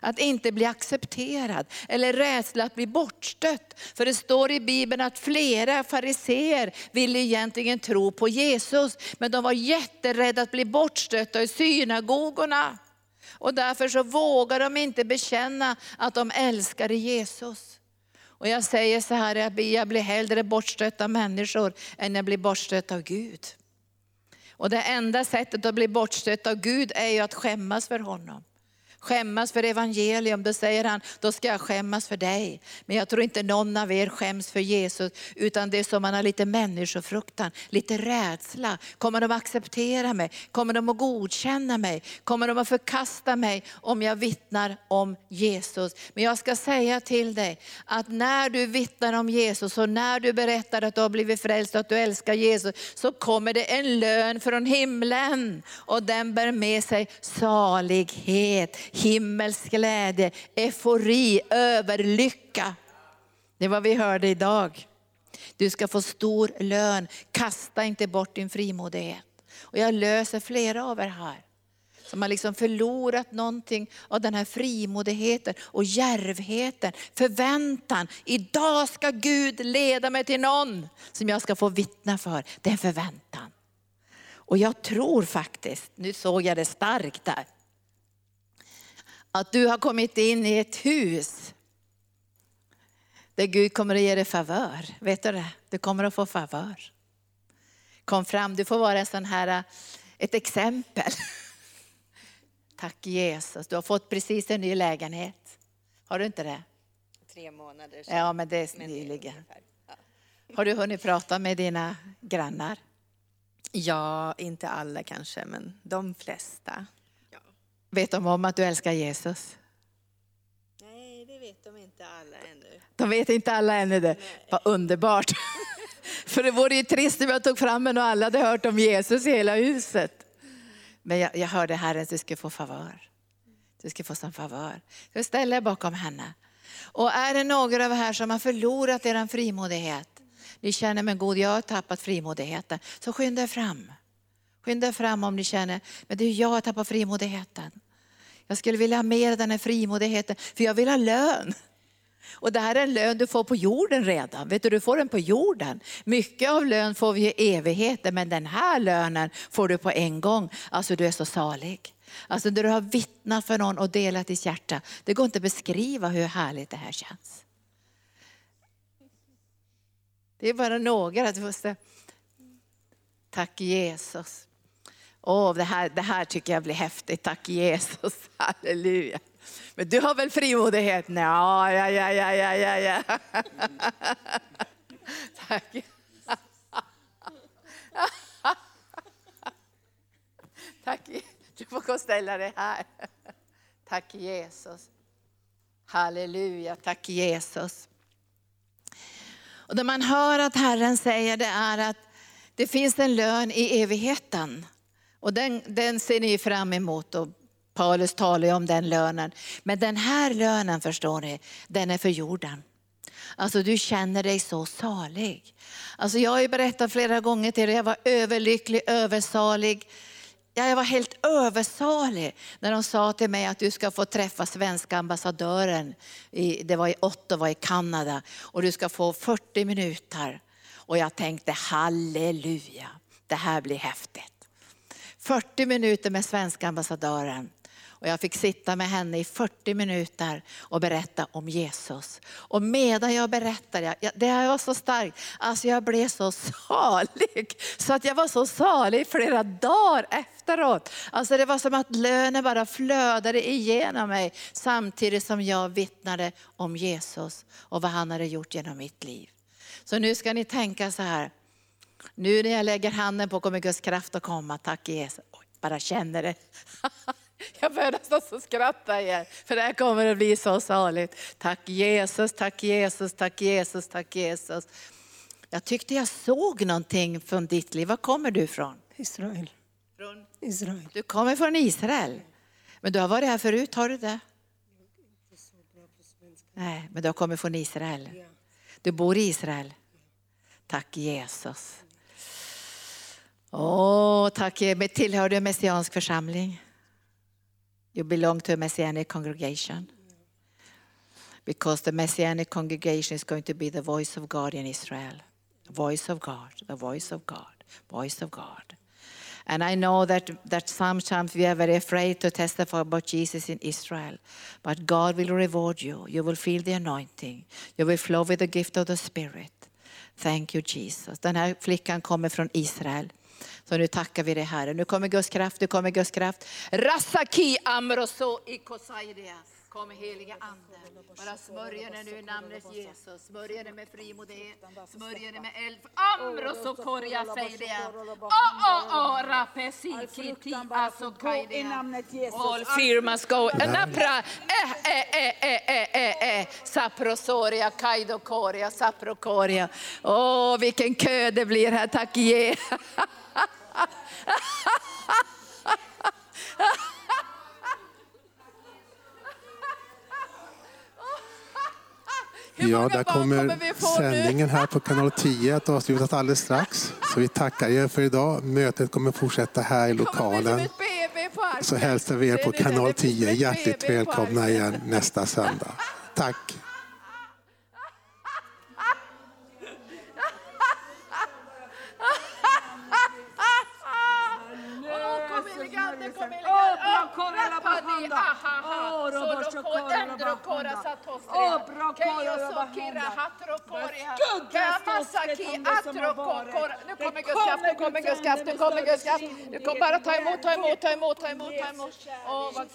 att inte bli accepterad eller rädsla att bli bortstött. För det står i Bibeln att flera fariseer ville egentligen tro på Jesus, men de var jätterädda att bli bortstötta i synagogorna. Och därför så vågar de inte bekänna att de älskar Jesus. Och jag säger så här, jag blir hellre bortstött av människor än jag blir bortstött av Gud. Och det enda sättet att bli bortstött av Gud är ju att skämmas för honom skämmas för evangelium, då säger han, då ska jag skämmas för dig. Men jag tror inte någon av er skäms för Jesus, utan det är som man har lite människofruktan, lite rädsla. Kommer de att acceptera mig? Kommer de att godkänna mig? Kommer de att förkasta mig om jag vittnar om Jesus? Men jag ska säga till dig, att när du vittnar om Jesus och när du berättar att du har blivit frälst och att du älskar Jesus, så kommer det en lön från himlen. Och den bär med sig salighet, himmelsk glädje, eufori, överlycka. Det är vad vi hörde idag. Du ska få stor lön, kasta inte bort din frimodighet. Och jag löser flera av er här som har liksom förlorat någonting av den här frimodigheten och järvheten, förväntan. Idag ska Gud leda mig till någon som jag ska få vittna för. Det är en förväntan. Och jag tror faktiskt, nu såg jag det starkt där, att du har kommit in i ett hus där Gud kommer att ge dig favör. Vet du det? Du kommer att få favör. Kom fram, du får vara en sån här, ett exempel. Tack Jesus, du har fått precis en ny lägenhet. Har du inte det? Tre månader sedan. Ja, men det är nyligen. Har du hunnit prata med dina grannar? Ja, inte alla kanske, men de flesta. Vet de om att du älskar Jesus? Nej, det vet de inte alla ännu. De vet inte alla ännu det. Vad underbart. För det vore ju trist om jag tog fram en och alla hade hört om Jesus i hela huset. Men jag, jag hörde Herren att du ska få favör. Du ska få sån favör. Så ställer jag bakom henne. Och är det några av er här som har förlorat er frimodighet, ni känner men god, jag har tappat frimodigheten, så skynda fram. Skynda fram om ni känner, men det är jag har tappat frimodigheten. Jag skulle vilja ha mer av den här frimodigheten, för jag vill ha lön. Och det här är en lön du får på jorden redan. Vet du, du får den på jorden. Mycket av lön får vi i evigheten, men den här lönen får du på en gång. Alltså du är så salig. Alltså när du har vittnat för någon och delat ditt hjärta, det går inte att beskriva hur härligt det här känns. Det är bara några. Du måste... Tack Jesus. Åh, det, här, det här tycker jag blir häftigt. Tack Jesus. Halleluja. Men du har väl frimodighet? Nja, ja, ja, ja, ja, ja. ja. Tack. Tack. Du får gå och ställa dig här. Tack Jesus. Halleluja, tack Jesus. Och det man hör att Herren säger det är att det finns en lön i evigheten. Och den, den ser ni fram emot och Paulus talar ju om den lönen. Men den här lönen förstår ni, den är för jorden. Alltså du känner dig så salig. Alltså jag har ju berättat flera gånger till er, jag var överlycklig, översalig. Ja, jag var helt översalig när de sa till mig att du ska få träffa svenska ambassadören. I, det var i Ottawa i Kanada och du ska få 40 minuter. Och jag tänkte halleluja, det här blir häftigt. 40 minuter med svenska ambassadören. Och jag fick sitta med henne i 40 minuter och berätta om Jesus. Och medan jag berättade, det var så starkt, alltså jag blev så salig. Så att jag var så salig flera dagar efteråt. Alltså det var som att lönen bara flödade igenom mig samtidigt som jag vittnade om Jesus och vad han hade gjort genom mitt liv. Så nu ska ni tänka så här, nu när jag lägger handen på kommer Guds kraft att komma, tack Jesus. Oj, bara känner det. Jag börjar nästan skratta igen, för det här kommer att bli så saligt. Tack Jesus, tack Jesus, tack Jesus, tack Jesus. Jag tyckte jag såg någonting från ditt liv. Var kommer du ifrån? Israel. Från Israel. Du kommer från Israel. Men du har varit här förut, har du det? Nej, men du har kommit från Israel. Du bor i Israel. Tack Jesus. Åh, oh, tack. Tillhör du en messiansk församling? You belong to a messianic congregation. Because the messianic congregation is going to be the voice of God in Israel. The voice of God, the voice of God, voice of God. And I know that, that sometimes we are very afraid to testify about Jesus in Israel. But God will reward you. You will feel the anointing. You will flow with the gift of the Spirit. Thank you Jesus. Den här flickan kommer från Israel. Så nu tackar vi dig Herre. Nu kommer Guds kraft, nu kommer Guds kraft. Rasaki amroso ikosaidia. Kom helige Ande. Bara smörja dig nu i namnet Jesus. Smörja dig med frimodighet. Smörja dig med eld. Amroso koria feidia. Oh, oh, oh, rapesi kiti asokaidia. All fear must go. Napra. Eh, eh, eh, eh, eh, eh, eh. Saprosoria kaido koria. Saprokoria. Åh, vilken kö det blir här. Tack Jesus. Ja, där kommer sändningen här på kanal 10 att avslutas alldeles strax. Så vi tackar er för idag. Mötet kommer fortsätta här i lokalen. Så hälsar vi er på kanal 10 hjärtligt välkomna igen nästa söndag. Tack! Nu kommer Guds kraft, nu kommer Guds kraft, nu kommer Guds kraft. Du kommer bara ta emot, ta emot, ta emot, ta emot, ta emot. Åh, vad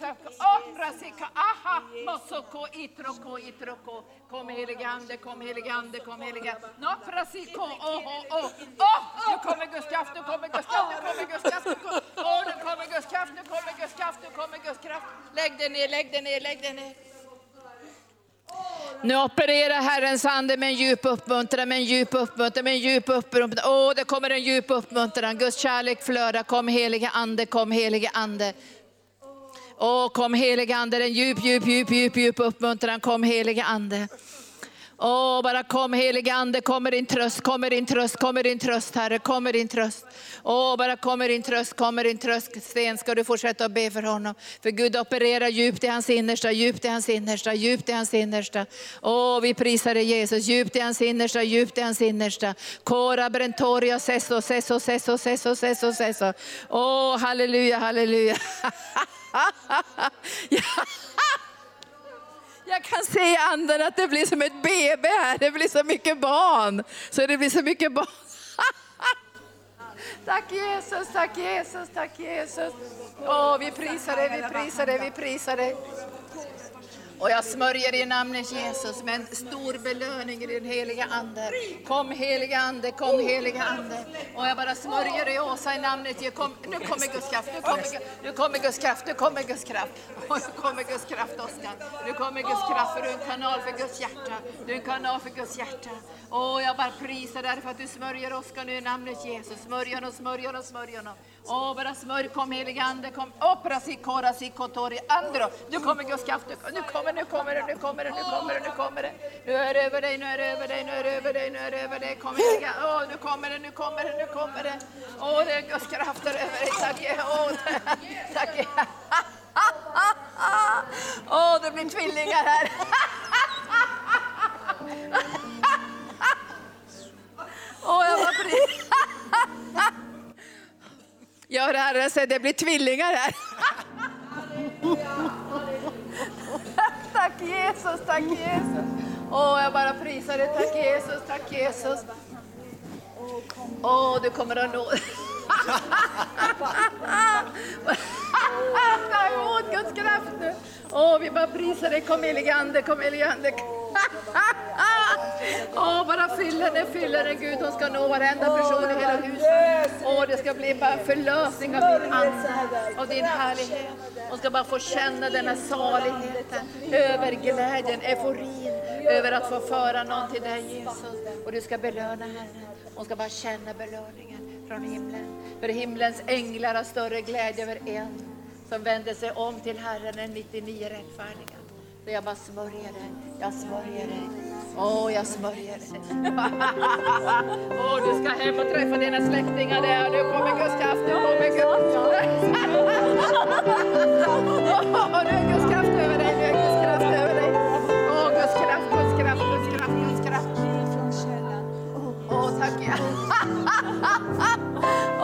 rasika, aha, mosoko, itroko, itroko. Kom helige Ande, kom helige Ande, kom helige Ande. No, prasiko, åh, åh, åh. Åh, nu kommer Guds kraft, nu kommer Guds kraft, nu kommer Guds kraft. Åh, nu kommer Guds kraft, nu kommer Guds kraft, nu kommer Guds kraft. Lägg dig ner, lägg dig ner, lägg dig ner. Nu opererar Herrens ande med en djup uppmuntran, med en djup uppmuntran, med en djup uppmuntran. Åh, det kommer en djup uppmuntran. Guds kärlek flödar. Kom helige ande, kom helige ande. Åh, kom helige ande, en djup, djup, djup, djup, djup uppmuntran. Kom helige ande. Åh, bara kom helige Ande, kommer din tröst, kommer din tröst, kommer din tröst Herre, kommer din tröst. Åh, bara kommer din tröst, kommer din tröst. Sten, ska du fortsätta att be för honom. För Gud opererar djupt i hans innersta, djupt i hans innersta, djupt i hans innersta. Åh, vi prisar dig Jesus, djupt i hans innersta, djupt i hans innersta. Kora brentoria sesso, sesso, sesso, sesso, sesso, sesso. Åh, halleluja, halleluja. Jag kan se i anden att det blir som ett BB här. Det blir så mycket barn. Så det blir så mycket barn. Tack Jesus, tack Jesus, tack Jesus. Åh, vi prisar dig, vi prisar dig, vi prisar dig. Och jag smörjer i namnet Jesus med en stor belöning i den heliga Ande. Kom heliga Ande, kom heliga Ande. Och jag bara smörjer i Åsa i namnet Jesus. kom, Nu kommer Guds kraft, nu kommer, nu kommer Guds kraft, nu kommer Guds kraft. Och nu kommer Guds kraft Oskar. Nu kommer Guds kraft för du är en kanal för Guds hjärta. Du är en kanal för Guds hjärta. Och jag bara prisar därför att du smörjer Oskar nu i namnet Jesus. Smörj honom, smörj honom, smörj honom. Åh, bara smörj, kom helige Ande, kom. Opera si cora si cotori andro. Nu kommer Guds kraft, nu kommer, nu kommer det, nu kommer det, nu kommer det, nu kommer det. Nu är det över dig, nu är det över dig, nu är det över dig, nu är det över dig. Kom helige Åh, nu kommer det, nu kommer det, nu kommer det. Åh, det är Guds kraft över dig. Tack, Åh, tack. Åh, det blir tvillingar här. Åh, jag var fri. Gör Herren alltså, det blir tvillingar här. tack Jesus, tack Jesus. Åh, jag bara prisar dig. Tack Jesus, tack Jesus. Åh, du kommer att nå... Ta emot Guds kraft nu. Åh, vi bara prisar dig. Kom helige Ande, kom helige Ande. Åh, bara fyller henne, fyller henne! Gud. Hon ska nå varenda person i hela huset. Åh, det ska bli bara förlösning av din ande, av din härlighet. Hon ska bara få känna denna saligheten, över glädjen, euforin, över att få föra någon till dig Jesus. Och du ska belöna henne. Hon ska bara känna belöningen från himlen. För himlens änglar har större glädje över en som vänder sig om till Herren än 99 rättfärdiga. Så jag bara smörjer dig, jag smörjer dig. Åh, oh, jag smörjer dig. Åh, oh, du ska hem och träffa dina släktingar där. Nu kommer Guds kraft, nu kommer Guds Åh, nu är Guds kraft över dig, nu är Guds kraft över dig. Åh, oh, Guds kraft, Guds kraft, Guds kraft, Guds kraft. Åh, oh, tack.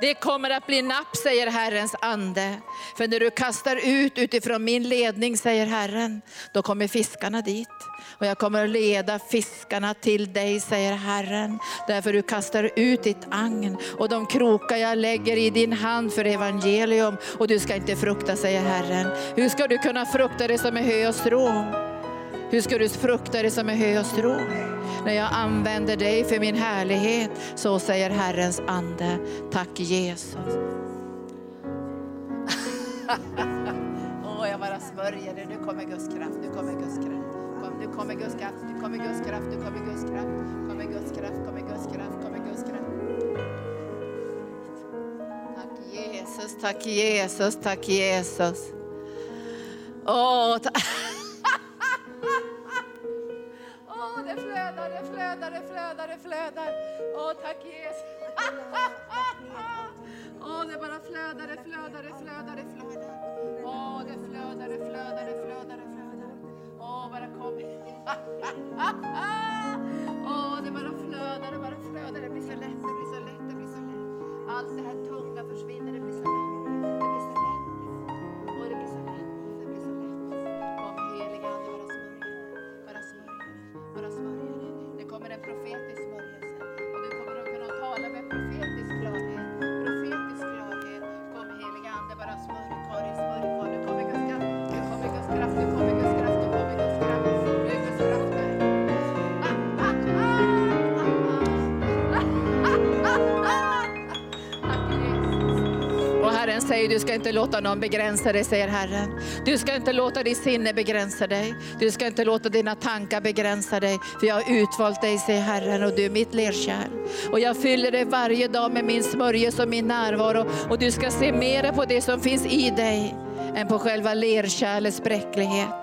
Det kommer att bli napp, säger Herrens ande. För när du kastar ut utifrån min ledning, säger Herren, då kommer fiskarna dit. Och jag kommer att leda fiskarna till dig, säger Herren. Därför du kastar ut ditt agn och de krokar jag lägger i din hand för evangelium. Och du ska inte frukta, säger Herren. Hur ska du kunna frukta det som är hö och strå? Hur ska du frukta det som är hö och strå? När jag använder dig för min härlighet, så säger Herrens ande. Tack Jesus. Åh, oh, jag bara smörjer dig. Nu kommer Guds kraft, nu kommer Guds kraft. Kom, nu kommer Guds kraft, nu kommer Guds kraft, nu kommer Guds kraft. Kommer Guds kraft, kommer Guds kraft, kommer Guds kraft. Tack Jesus, tack Jesus, tack Jesus. Åh, oh, tack. flödar, det flödar. Åh, tack Jesus. Åh, det bara flödar, det flödar, det flödar, det flödar. Åh, det flödar, det flödar, det flödar, det flödar. Åh, bara kom. Åh, det bara flödar, det bara flödar. Det blir så lätt, det blir så lätt, det blir så lätt. Allt det här tunga försvinner, det blir så lätt. Det blir så lätt. Profetisk smörjelse. Och du kommer att kunna tala med profeter. Säger, du ska inte låta någon begränsa dig, säger Herren. Du ska inte låta ditt sinne begränsa dig. Du ska inte låta dina tankar begränsa dig. För jag har utvalt dig, säger Herren, och du är mitt lerkärl. Och jag fyller dig varje dag med min smörjelse och min närvaro. Och du ska se mera på det som finns i dig än på själva lerkärlets bräcklighet.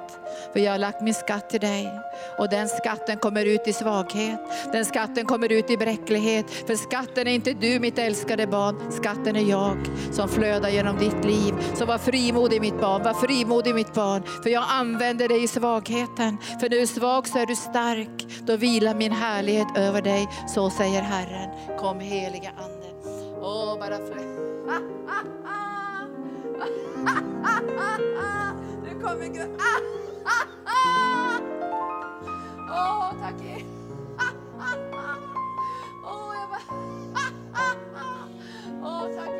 För jag har lagt min skatt till dig och den skatten kommer ut i svaghet. Den skatten kommer ut i bräcklighet. För skatten är inte du mitt älskade barn, skatten är jag som flödar genom ditt liv. Så var frimodig mitt barn, var frimodig mitt barn. För jag använder dig i svagheten. För när du är svag så är du stark. Då vilar min härlighet över dig. Så säger Herren. Kom heliga Ande. Åh, bara flöda. Nu kommer Gud. Åh, tack Jesus. Åh, jag bara... Åh, oh, tack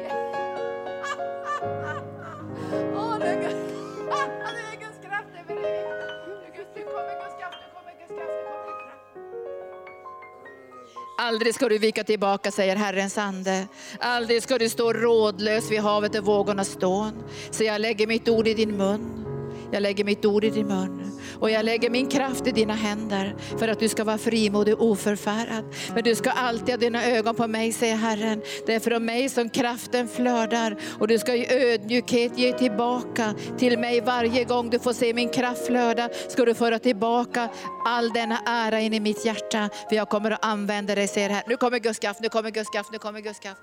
Aldrig ska du vika tillbaka, säger Herrens ande. Aldrig ska du stå rådlös vid havet och vågornas stån. Så jag lägger mitt ord i din mun. Jag lägger mitt ord i din mun och jag lägger min kraft i dina händer för att du ska vara frimodig och oförfärad. Men du ska alltid ha dina ögon på mig, säger Herren. Det är från mig som kraften flödar och du ska i ödmjukhet ge tillbaka till mig varje gång du får se min kraft flöda. Ska du föra tillbaka all denna ära in i mitt hjärta. För jag kommer att använda dig, säger Herren. Nu kommer Guds kraft, nu kommer Guds kraft, nu kommer Guds kraft.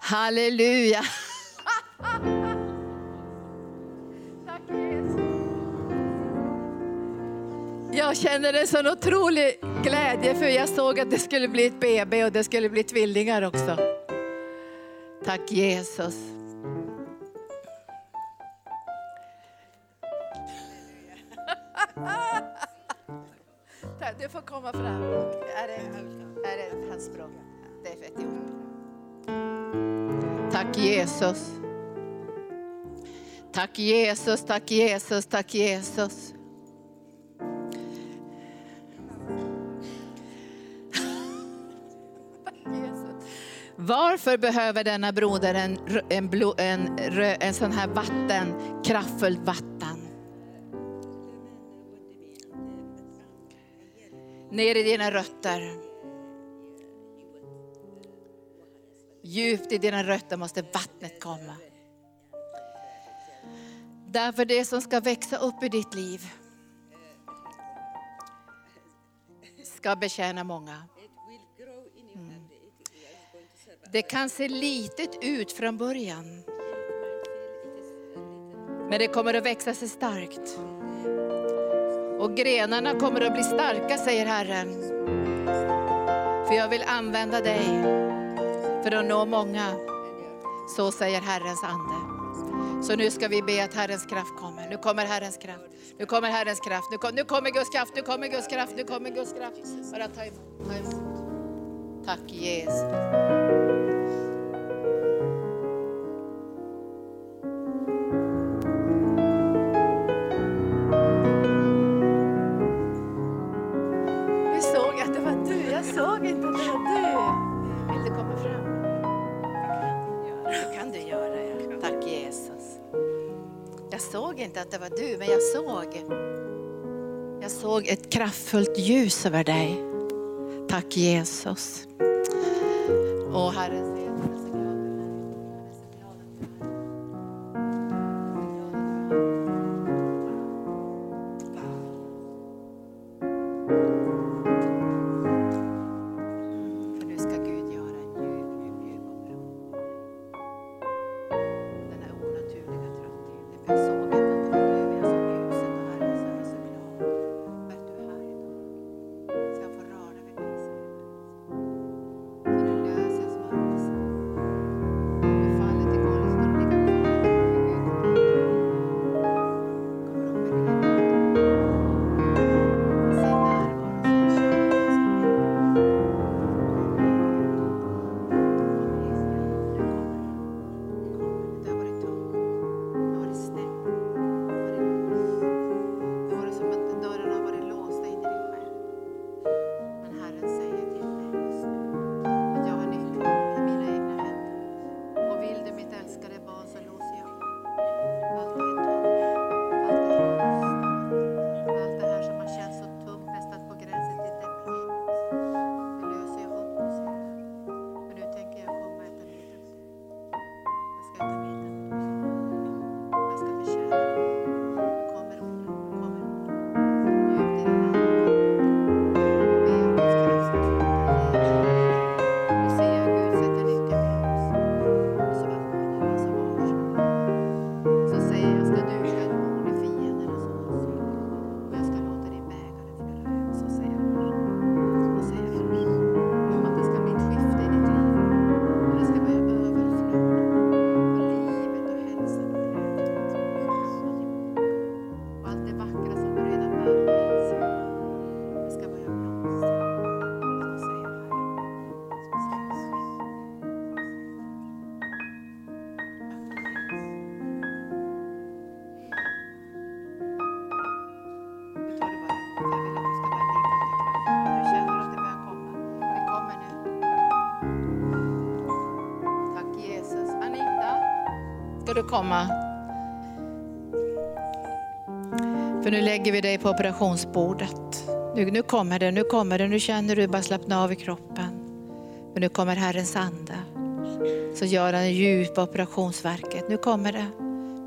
Halleluja. Jag känner en sån otrolig glädje för jag såg att det skulle bli ett BB och det skulle bli tvillingar också. Tack Jesus. Du får komma fram. Är det, är det hans språk? Det är för Etiopien. Tack Jesus. Tack Jesus, tack Jesus, tack Jesus. Varför behöver denna broder en, en, en, en sån här vatten, kraftfullt vatten? Ner i dina rötter. Djupt i dina rötter måste vattnet komma. Därför det som ska växa upp i ditt liv ska betjäna många. Det kan se litet ut från början. Men det kommer att växa sig starkt. Och grenarna kommer att bli starka, säger Herren. För jag vill använda dig för att nå många. Så säger Herrens ande. Så nu ska vi be att Herrens kraft kommer. Nu kommer Herrens kraft. Nu kommer Herrens kraft. Nu, kom, nu kommer Guds kraft. Nu kommer Guds kraft. Nu kommer Guds kraft. Bara ta emot. Ta emot. Tack Jesus. Att det var du, men jag såg. Jag såg ett kraftfullt ljus över dig. Tack Jesus. Och Herren komma. För nu lägger vi dig på operationsbordet. Nu, nu kommer det, nu kommer det, nu känner du bara slappna av i kroppen. Men nu kommer Herrens ande. Så gör han djupa operationsverket. Nu kommer det,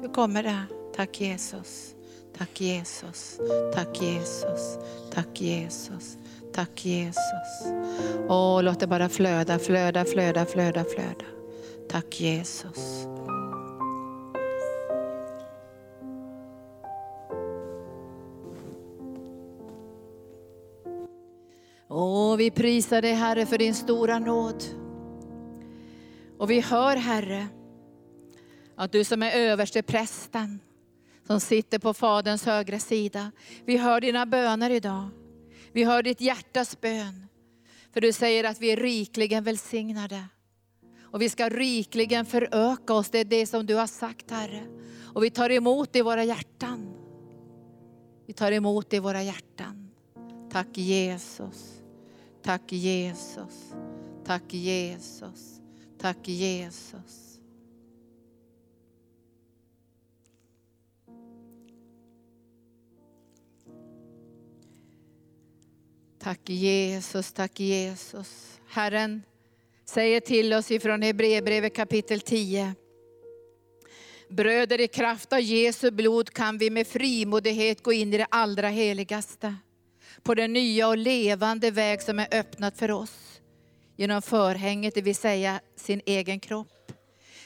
nu kommer det. Tack Jesus. Tack Jesus, tack Jesus, tack Jesus, tack Jesus. Åh, låt det bara flöda, flöda, flöda, flöda, flöda. Tack Jesus. Vi prisar dig Herre för din stora nåd. Och vi hör Herre, att du som är överste prästen som sitter på Faderns högra sida. Vi hör dina böner idag. Vi hör ditt hjärtas bön. För du säger att vi är rikligen välsignade. Och vi ska rikligen föröka oss, det är det som du har sagt Herre. Och vi tar emot det i våra hjärtan. Vi tar emot det i våra hjärtan. Tack Jesus. Tack Jesus. Tack Jesus. Tack Jesus. Tack Jesus, tack Jesus. Herren säger till oss ifrån Hebreerbrevet kapitel 10. Bröder, i kraft av Jesu blod kan vi med frimodighet gå in i det allra heligaste. På den nya och levande väg som är öppnat för oss. Genom förhänget, det vill säga sin egen kropp.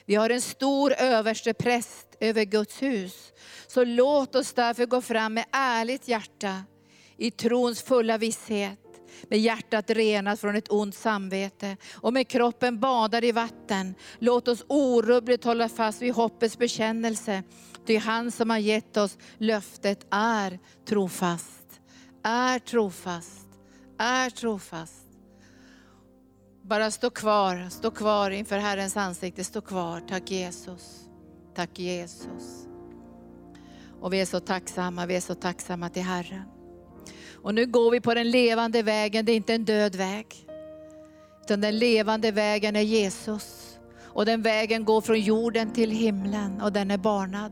Vi har en stor överste präst över Guds hus. Så låt oss därför gå fram med ärligt hjärta i trons fulla visshet, med hjärtat renat från ett ont samvete och med kroppen badad i vatten. Låt oss orubbligt hålla fast vid hoppets bekännelse. Ty han som har gett oss löftet är trofast, är trofast, är trofast. Bara stå kvar, stå kvar inför Herrens ansikte, stå kvar. Tack Jesus, tack Jesus. Och vi är så tacksamma, vi är så tacksamma till Herren. Och nu går vi på den levande vägen, det är inte en död väg. Utan den levande vägen är Jesus. Och den vägen går från jorden till himlen och den är barnad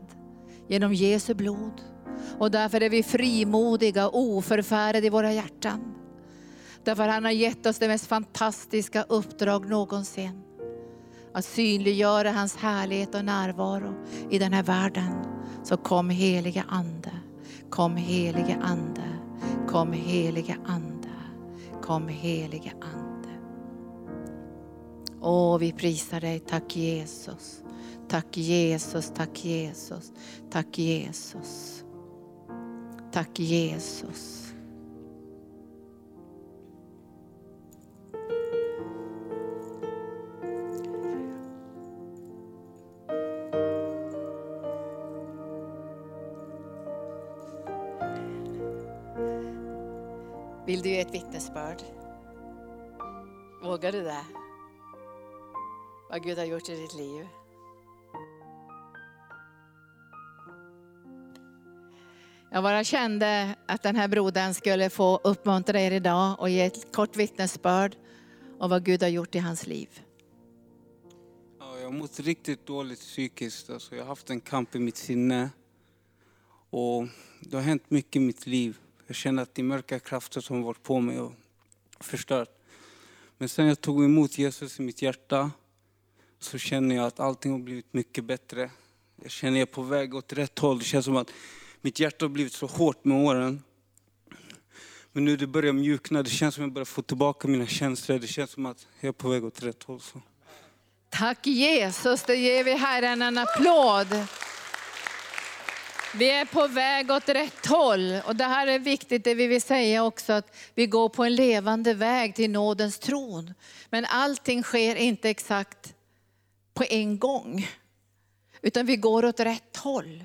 genom Jesu blod. Och därför är vi frimodiga och oförfärade i våra hjärtan. Därför han har gett oss det mest fantastiska uppdrag någonsin. Att synliggöra hans härlighet och närvaro i den här världen. Så kom helige Ande, kom helige Ande. Kom helige Ande, kom helige Ande. Åh, vi prisar dig. Tack Jesus. Tack Jesus, tack Jesus, tack Jesus. Tack Jesus. Vill du ge ett vittnesbörd? Vågar du det? Vad Gud har gjort i ditt liv? Jag bara kände att den här brodern skulle få uppmuntra er idag och ge ett kort vittnesbörd om vad Gud har gjort i hans liv. Ja, jag har mått riktigt dåligt psykiskt. Alltså, jag har haft en kamp i mitt sinne. Och det har hänt mycket i mitt liv. Jag känner att det är mörka krafter som varit på mig och förstört. Men sen jag tog emot Jesus i mitt hjärta så känner jag att allting har blivit mycket bättre. Jag känner att jag är på väg åt rätt håll. Det känns som att mitt hjärta har blivit så hårt med åren. Men nu det börjar mjukna, det känns som att jag börjar få tillbaka mina känslor. Det känns som att jag är på väg åt rätt håll. Så. Tack Jesus, det ger vi Herren en applåd. Vi är på väg åt rätt håll och det här är viktigt, det vi vill säga också att vi går på en levande väg till nådens tron. Men allting sker inte exakt på en gång, utan vi går åt rätt håll.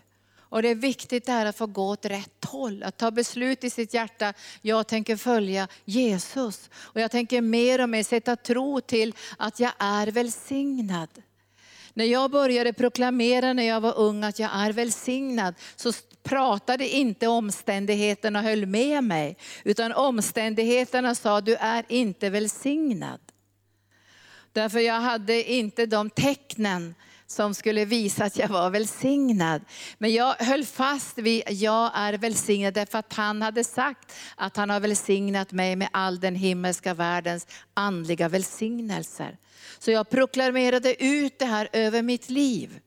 Och det är viktigt det här att få gå åt rätt håll, att ta beslut i sitt hjärta. Jag tänker följa Jesus och jag tänker mer och mer sätta tro till att jag är välsignad. När jag började proklamera när jag var ung att jag är välsignad så pratade inte omständigheterna och höll med mig. Utan omständigheterna sa du är inte välsignad. Därför jag hade inte de tecknen som skulle visa att jag var välsignad. Men jag höll fast vid jag är välsignad därför att han hade sagt att han har välsignat mig med all den himmelska världens andliga välsignelser. Så jag proklamerade ut det här över mitt liv.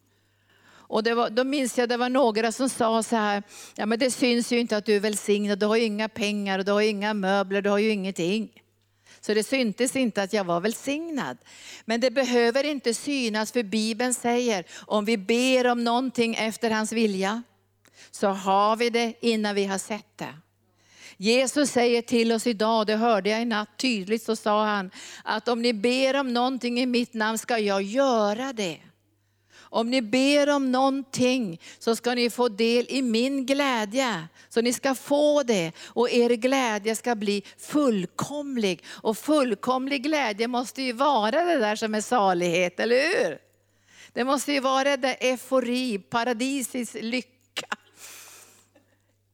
Och det var, då minns jag det var några som sa så här, ja men det syns ju inte att du är välsignad, du har ju inga pengar, du har ju inga möbler, du har ju ingenting. Så det syntes inte att jag var välsignad. Men det behöver inte synas för Bibeln säger, om vi ber om någonting efter hans vilja, så har vi det innan vi har sett det. Jesus säger till oss idag, det hörde jag i natt tydligt, så sa han att om ni ber om någonting i mitt namn ska jag göra det. Om ni ber om någonting så ska ni få del i min glädje. Så ni ska få det och er glädje ska bli fullkomlig. Och fullkomlig glädje måste ju vara det där som är salighet, eller hur? Det måste ju vara det där eufori, paradisisk lycka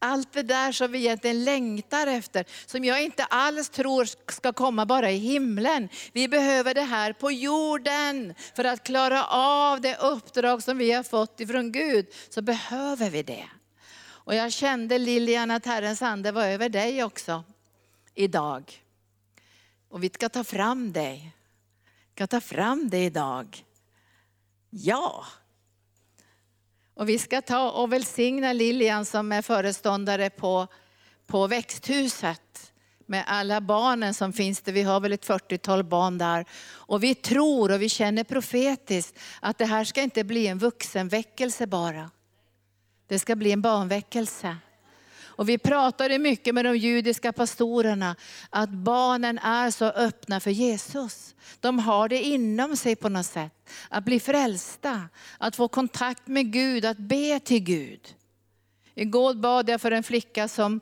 allt det där som vi egentligen längtar efter, som jag inte alls tror ska komma bara i himlen. Vi behöver det här på jorden. För att klara av det uppdrag som vi har fått ifrån Gud, så behöver vi det. Och jag kände Lilian att Herrens ande var över dig också idag. Och vi ska ta fram dig. Vi ska ta fram dig idag. Ja, och vi ska ta och välsigna Lilian som är föreståndare på, på växthuset med alla barnen som finns där. Vi har väl ett 40-tal barn där. Och vi tror och vi känner profetiskt att det här ska inte bli en vuxenväckelse bara. Det ska bli en barnväckelse. Och vi pratade mycket med de judiska pastorerna att barnen är så öppna för Jesus. De har det inom sig på något sätt. Att bli frälsta, att få kontakt med Gud, att be till Gud. Igår bad jag för en flicka som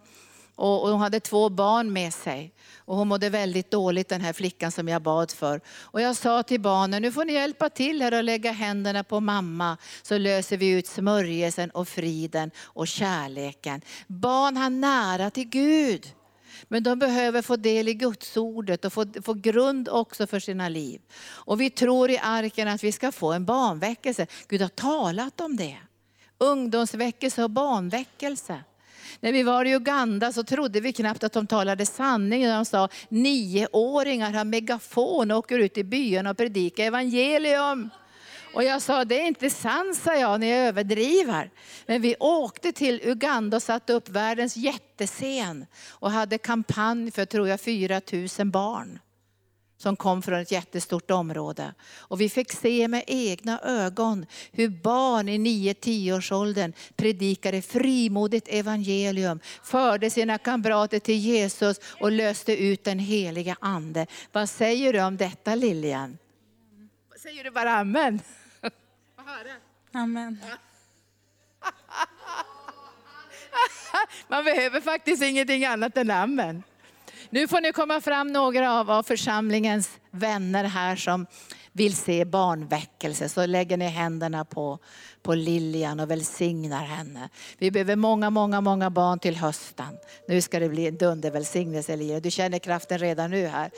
och hon hade två barn med sig. Och hon mådde väldigt dåligt den här flickan som jag bad för. Och jag sa till barnen, nu får ni hjälpa till här och lägga händerna på mamma. Så löser vi ut smörjelsen och friden och kärleken. Barn har nära till Gud. Men de behöver få del i Guds ordet och få, få grund också för sina liv. Och vi tror i arken att vi ska få en barnväckelse. Gud har talat om det. Ungdomsväckelse och barnväckelse. När vi var i Uganda så trodde vi knappt att de talade sanning när de sa nioåringar har megafon och åker ut i byarna och predikar evangelium. Och jag sa, det är inte sant, sa jag, ni överdriver. Men vi åkte till Uganda och satte upp världens jättescen och hade kampanj för, tror jag, 4 000 barn som kom från ett jättestort område. Och vi fick se med egna ögon hur barn i 9-10 års åldern predikade frimodigt evangelium, förde sina kamrater till Jesus och löste ut den heliga ande. Vad säger du om detta Lilian? Säger du bara amen? Amen. Man behöver faktiskt ingenting annat än amen. Nu får ni komma fram några av, församlingens vänner här som vill se barnväckelse. Så lägger ni händerna på, på Lilian och välsignar henne. Vi behöver många, många, många barn till hösten. Nu ska det bli en dundervälsignelse Elia. Du känner kraften redan nu här.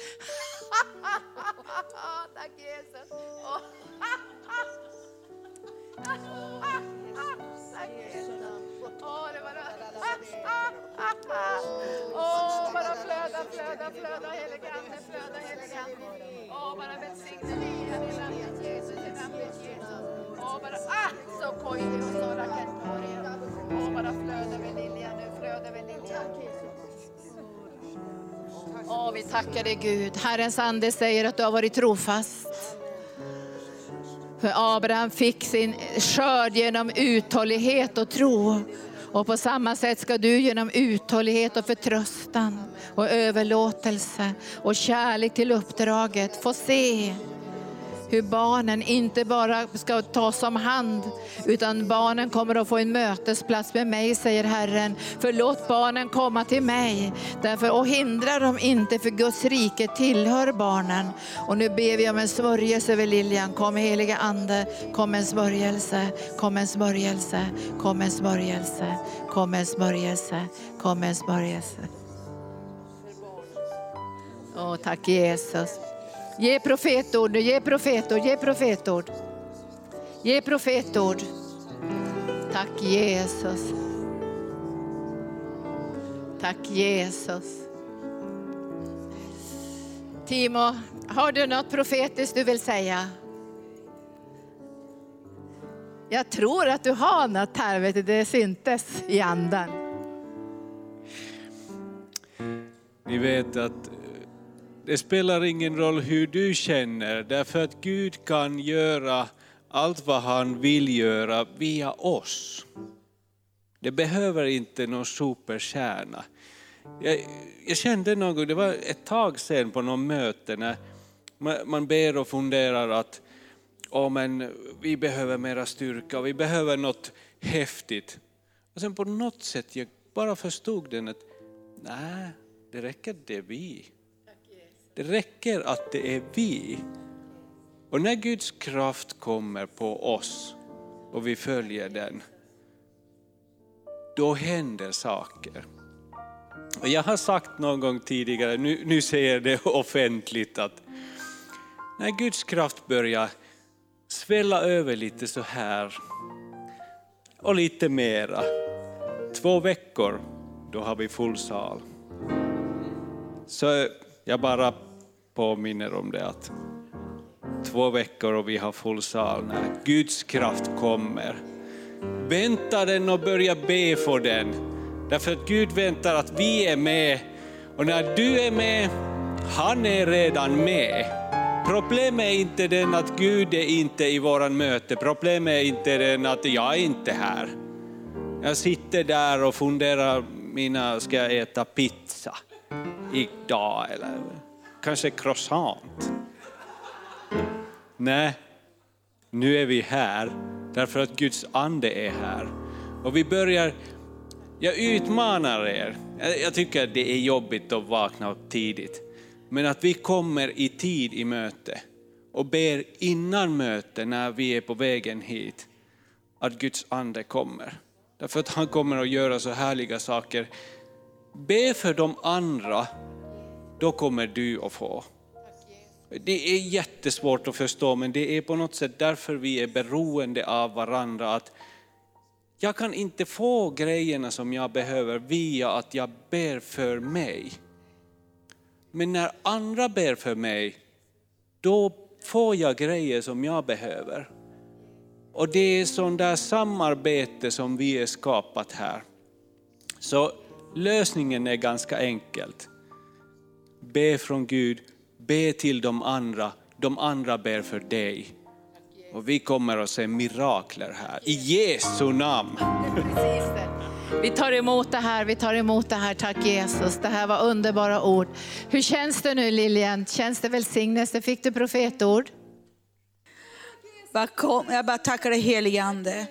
Åh, bara flöda, flöda, flöda, helige Ande, flöda, helige Ande. Åh, bara välsigne livet i namnet Jesus, i namnet Jesus. Åh, bara, ah, så kojde och så raketorien. Åh, bara flöda över Lilja nu, flöda över Lilja. Åh, vi tackar dig Gud. Herrens ande säger att du har varit trofast. För Abraham fick sin skörd genom uthållighet och tro. Och på samma sätt ska du genom uthållighet och förtröstan och överlåtelse och kärlek till uppdraget få se hur barnen inte bara ska tas om hand, utan barnen kommer att få en mötesplats med mig, säger Herren. För låt barnen komma till mig, därför, och hindra dem inte, för Guds rike tillhör barnen. Och nu ber vi om en smörjelse över Lilian. Kom heliga Ande, kom en smörjelse, kom en smörjelse, kom en smörjelse, kom en smörjelse, kom en smörjelse. Åh, tack Jesus. Ge profetord nu, ge profetord, ge profetord. Ge profetord. Tack Jesus. Tack Jesus. Timo, har du något profetiskt du vill säga? Jag tror att du har något här, vet du, det syntes i anden. Ni vet att det spelar ingen roll hur du känner, därför att Gud kan göra allt vad han vill göra via oss. Det behöver inte någon superkärna. Jag, jag kände någon gång, det var ett tag sedan på något möte när man, man ber och funderar att oh, men vi behöver mera styrka och vi behöver något häftigt. Och sen på något sätt jag bara förstod den att nej, det räcker det är vi. Det räcker att det är vi. Och när Guds kraft kommer på oss och vi följer den, då händer saker. Och jag har sagt någon gång tidigare, nu, nu säger jag det offentligt, att när Guds kraft börjar svälla över lite så här och lite mera, två veckor, då har vi full sal. Så jag bara påminner om det att två veckor och vi har full sal när Guds kraft kommer. Vänta den och börja be för den. Därför att Gud väntar att vi är med och när du är med, han är redan med. Problemet är inte den att Gud är inte i våran möte, problemet är inte den att jag är inte här. Jag sitter där och funderar, mina, ska jag äta pizza idag eller kanske croissant? Nej, nu är vi här därför att Guds ande är här. Och vi börjar, jag utmanar er, jag tycker att det är jobbigt att vakna upp tidigt, men att vi kommer i tid i möte och ber innan möte när vi är på vägen hit, att Guds ande kommer. Därför att han kommer att göra så härliga saker. Be för de andra, då kommer du att få. Det är jättesvårt att förstå men det är på något sätt därför vi är beroende av varandra. Att jag kan inte få grejerna som jag behöver via att jag ber för mig. Men när andra ber för mig, då får jag grejer som jag behöver. Och det är sånt där samarbete som vi är skapat här. Så lösningen är ganska enkelt. Be från Gud, be till de andra, de andra ber för dig. Och vi kommer att se mirakler här, i Jesu namn. Vi tar emot det här, vi tar emot det här. Tack Jesus, det här var underbara ord. Hur känns det nu Lilian? Känns det välsignelse? Fick du profetord? Jag bara tackar dig helige Ande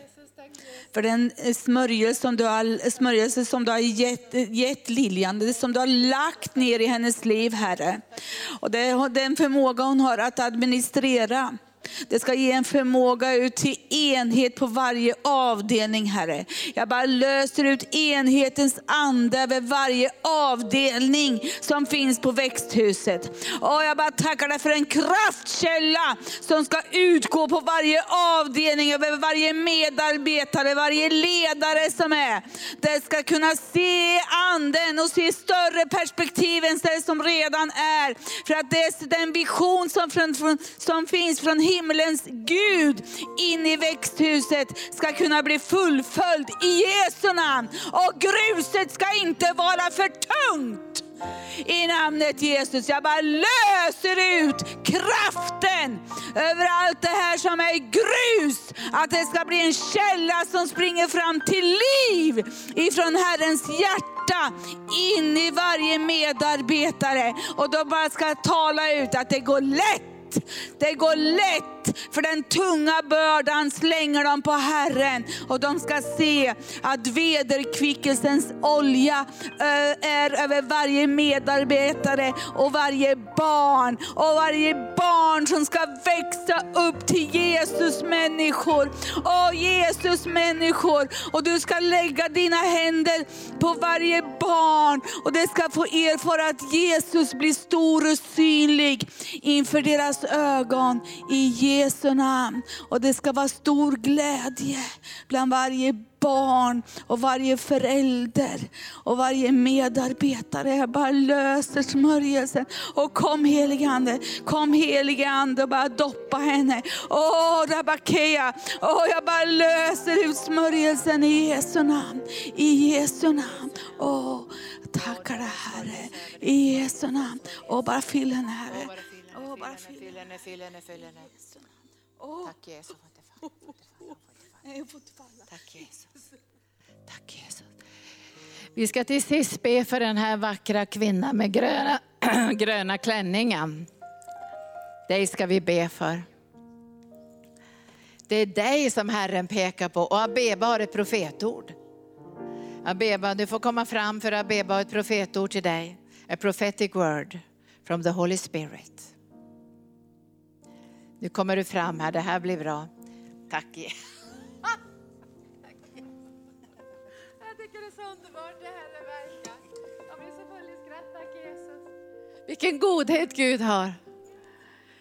för den eh, smörjelse som du har, smörjelse som du har gett, gett Lilian, det som du har lagt ner i hennes liv Herre. Och det den förmåga hon har att administrera. Det ska ge en förmåga ut till enhet på varje avdelning, Herre. Jag bara löser ut enhetens ande över varje avdelning som finns på växthuset. Och jag bara tackar dig för en kraftkälla som ska utgå på varje avdelning, över varje medarbetare, varje ledare som är. Det ska kunna se anden och se större perspektiv än det som redan är. För att det är den vision som, från, som finns från himlens Gud in i växthuset ska kunna bli fullföljd i Jesu namn. Och gruset ska inte vara för tungt. I namnet Jesus, jag bara löser ut kraften över allt det här som är grus. Att det ska bli en källa som springer fram till liv ifrån Herrens hjärta in i varje medarbetare. Och då bara ska tala ut att det går lätt det går lätt, för den tunga bördan slänger de på Herren. Och de ska se att vederkvickelsens olja eh, är över varje medarbetare och varje barn. Och varje barn som ska växa upp till Jesus människor. Åh Jesus människor. Och du ska lägga dina händer på varje barn. Och det ska få erfara att Jesus blir stor och synlig inför deras deras ögon i Jesu namn. Och det ska vara stor glädje bland varje barn och varje förälder och varje medarbetare. Jag bara löser smörjelsen. Och kom helige Ande, kom helige Ande och bara doppa henne. Åh, Rabakea, åh jag bara löser ut smörjelsen i Jesu namn. I Jesu namn. Åh, tackar dig Herre, i Jesu namn. Åh, bara fyll henne Herre. Åh, bara fyll henne, fyll henne, fyll henne. Tack Jesus. Tack Jesus. Tack Jesus. Vi ska till sist be för den här vackra kvinnan med gröna, gröna klänningen. Dig ska vi be för. Det är dig som Herren pekar på och Abeba har ett profetord. Abeba, du får komma fram för Abeba har ett profetord till dig. A prophetic word from the Holy Spirit. Nu kommer du fram här, det här blir bra. Tack. Jag tycker det är så underbart det här verkar. Jag blir så full i skratt, tack Jesus. Vilken godhet Gud har.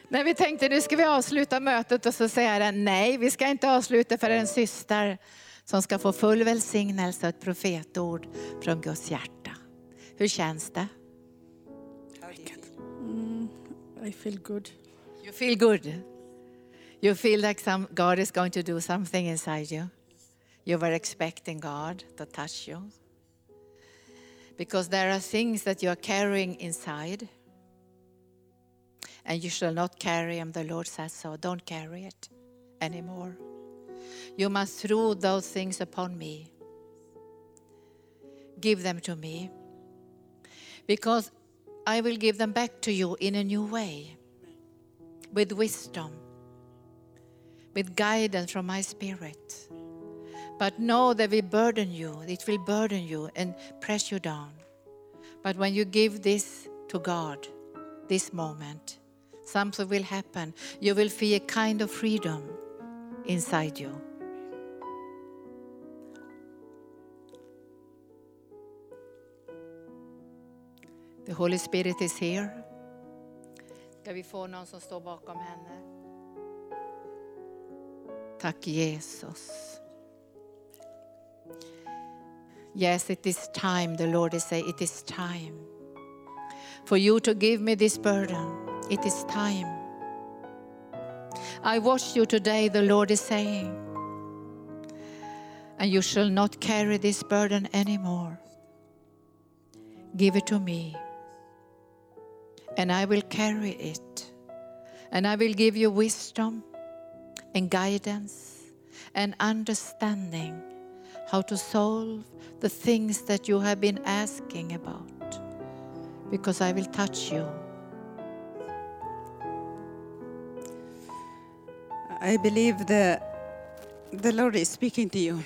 När vi tänkte nu ska vi avsluta mötet och så säger den nej, vi ska inte avsluta för en syster som ska få full välsignelse och ett profetord från Guds hjärta. Hur känns det? Mm, I feel good. Feel good. You feel like some, God is going to do something inside you. You were expecting God to touch you. Because there are things that you are carrying inside. And you shall not carry them, the Lord says so. Don't carry it anymore. You must throw those things upon me. Give them to me. Because I will give them back to you in a new way. With wisdom. With guidance from my spirit. But know that we burden you. It will burden you and press you down. But when you give this to God, this moment, something will happen. You will feel a kind of freedom inside you. The Holy Spirit is here. Ska vi få någon som står bakom henne? Tack Jesus. Yes, it is time, the Lord is saying, it is time for you to give me this burden. It is time. I wash you today, the Lord is saying, and you shall not carry this burden anymore. Give it to me, and I will carry it, and I will give you wisdom and guidance and understanding how to solve the things that you have been asking about, because I will touch you. I believe the, the Lord is speaking to you.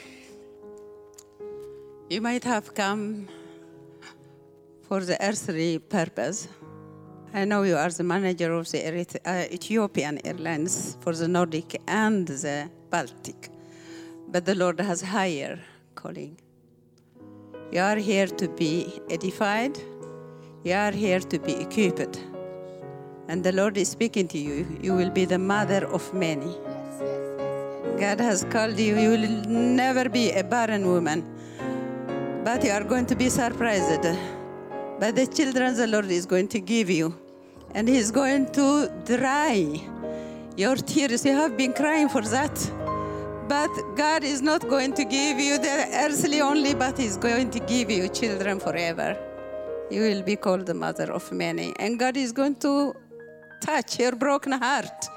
You might have come for the earthly purpose. I know you are the manager of the uh, Ethiopian Airlines for the Nordic and the Baltic, but the Lord has higher calling. You are here to be edified. You are here to be equipped. And the Lord is speaking to you. You will be the mother of many. God has called you. You will never be a barren woman, but you are going to be surprised by the children the Lord is going to give you. And He's going to dry your tears. You have been crying for that. But God is not going to give you the earthly only, but He's going to give you children forever. You will be called the mother of many. And God is going to touch your broken heart.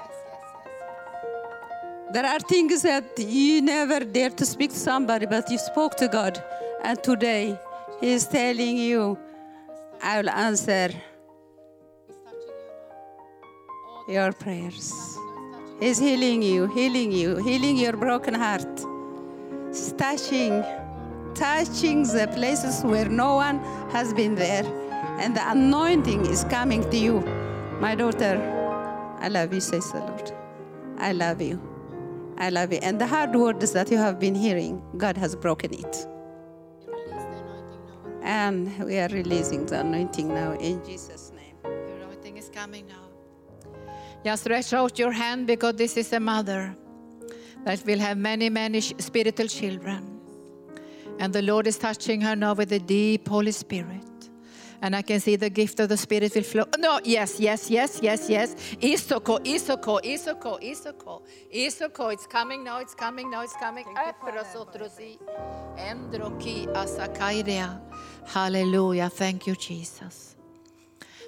There are things that you never dare to speak to somebody, but you spoke to God. And today, He is telling you, I will answer your prayers. He's healing you, healing you, healing your broken heart. He's touching, touching the places where no one has been there. And the anointing is coming to you. My daughter, I love you, says the Lord. I love you. I love you. And the hard words that you have been hearing, God has broken it. And we are releasing the anointing now in Jesus' name. Your anointing is coming now. Just stretch out your hand because this is a mother that will have many, many spiritual children. And the Lord is touching her now with the deep Holy Spirit. And I can see the gift of the Spirit will flow. No, yes, yes, yes, yes, yes. Isoko, Isoko, Isoko, Isoko, Isoko. It's coming now, it's coming now, it's coming. Ah, asakairea. Hallelujah. Thank you, Jesus.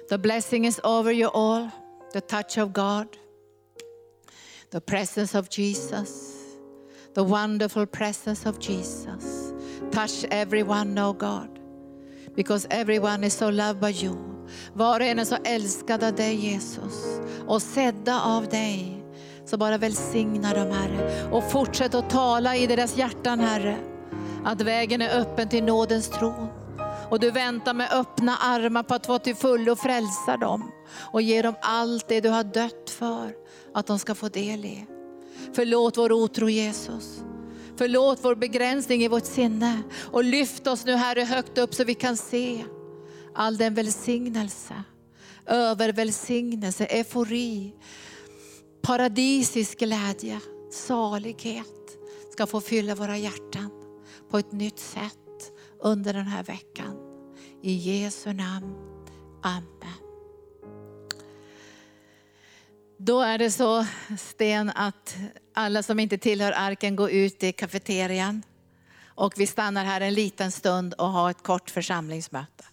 The blessing is over you all. The touch of God. The presence of Jesus. The wonderful presence of Jesus. Touch everyone, oh God. Because everyone is so loved by you. Var och en är så älskad av dig Jesus och sedda av dig. Så bara välsigna dem Herre och fortsätt att tala i deras hjärtan Herre. Att vägen är öppen till nådens tron. Och du väntar med öppna armar på att vara till fullo frälsa dem och ge dem allt det du har dött för att de ska få del i. Förlåt vår otro Jesus. Förlåt vår begränsning i vårt sinne och lyft oss nu Herre högt upp så vi kan se all den välsignelse, övervälsignelse, eufori, paradisisk glädje, salighet ska få fylla våra hjärtan på ett nytt sätt under den här veckan. I Jesu namn. Amen. Då är det så, Sten, att alla som inte tillhör arken går ut i kafeterian. Och vi stannar här en liten stund och har ett kort församlingsmöte.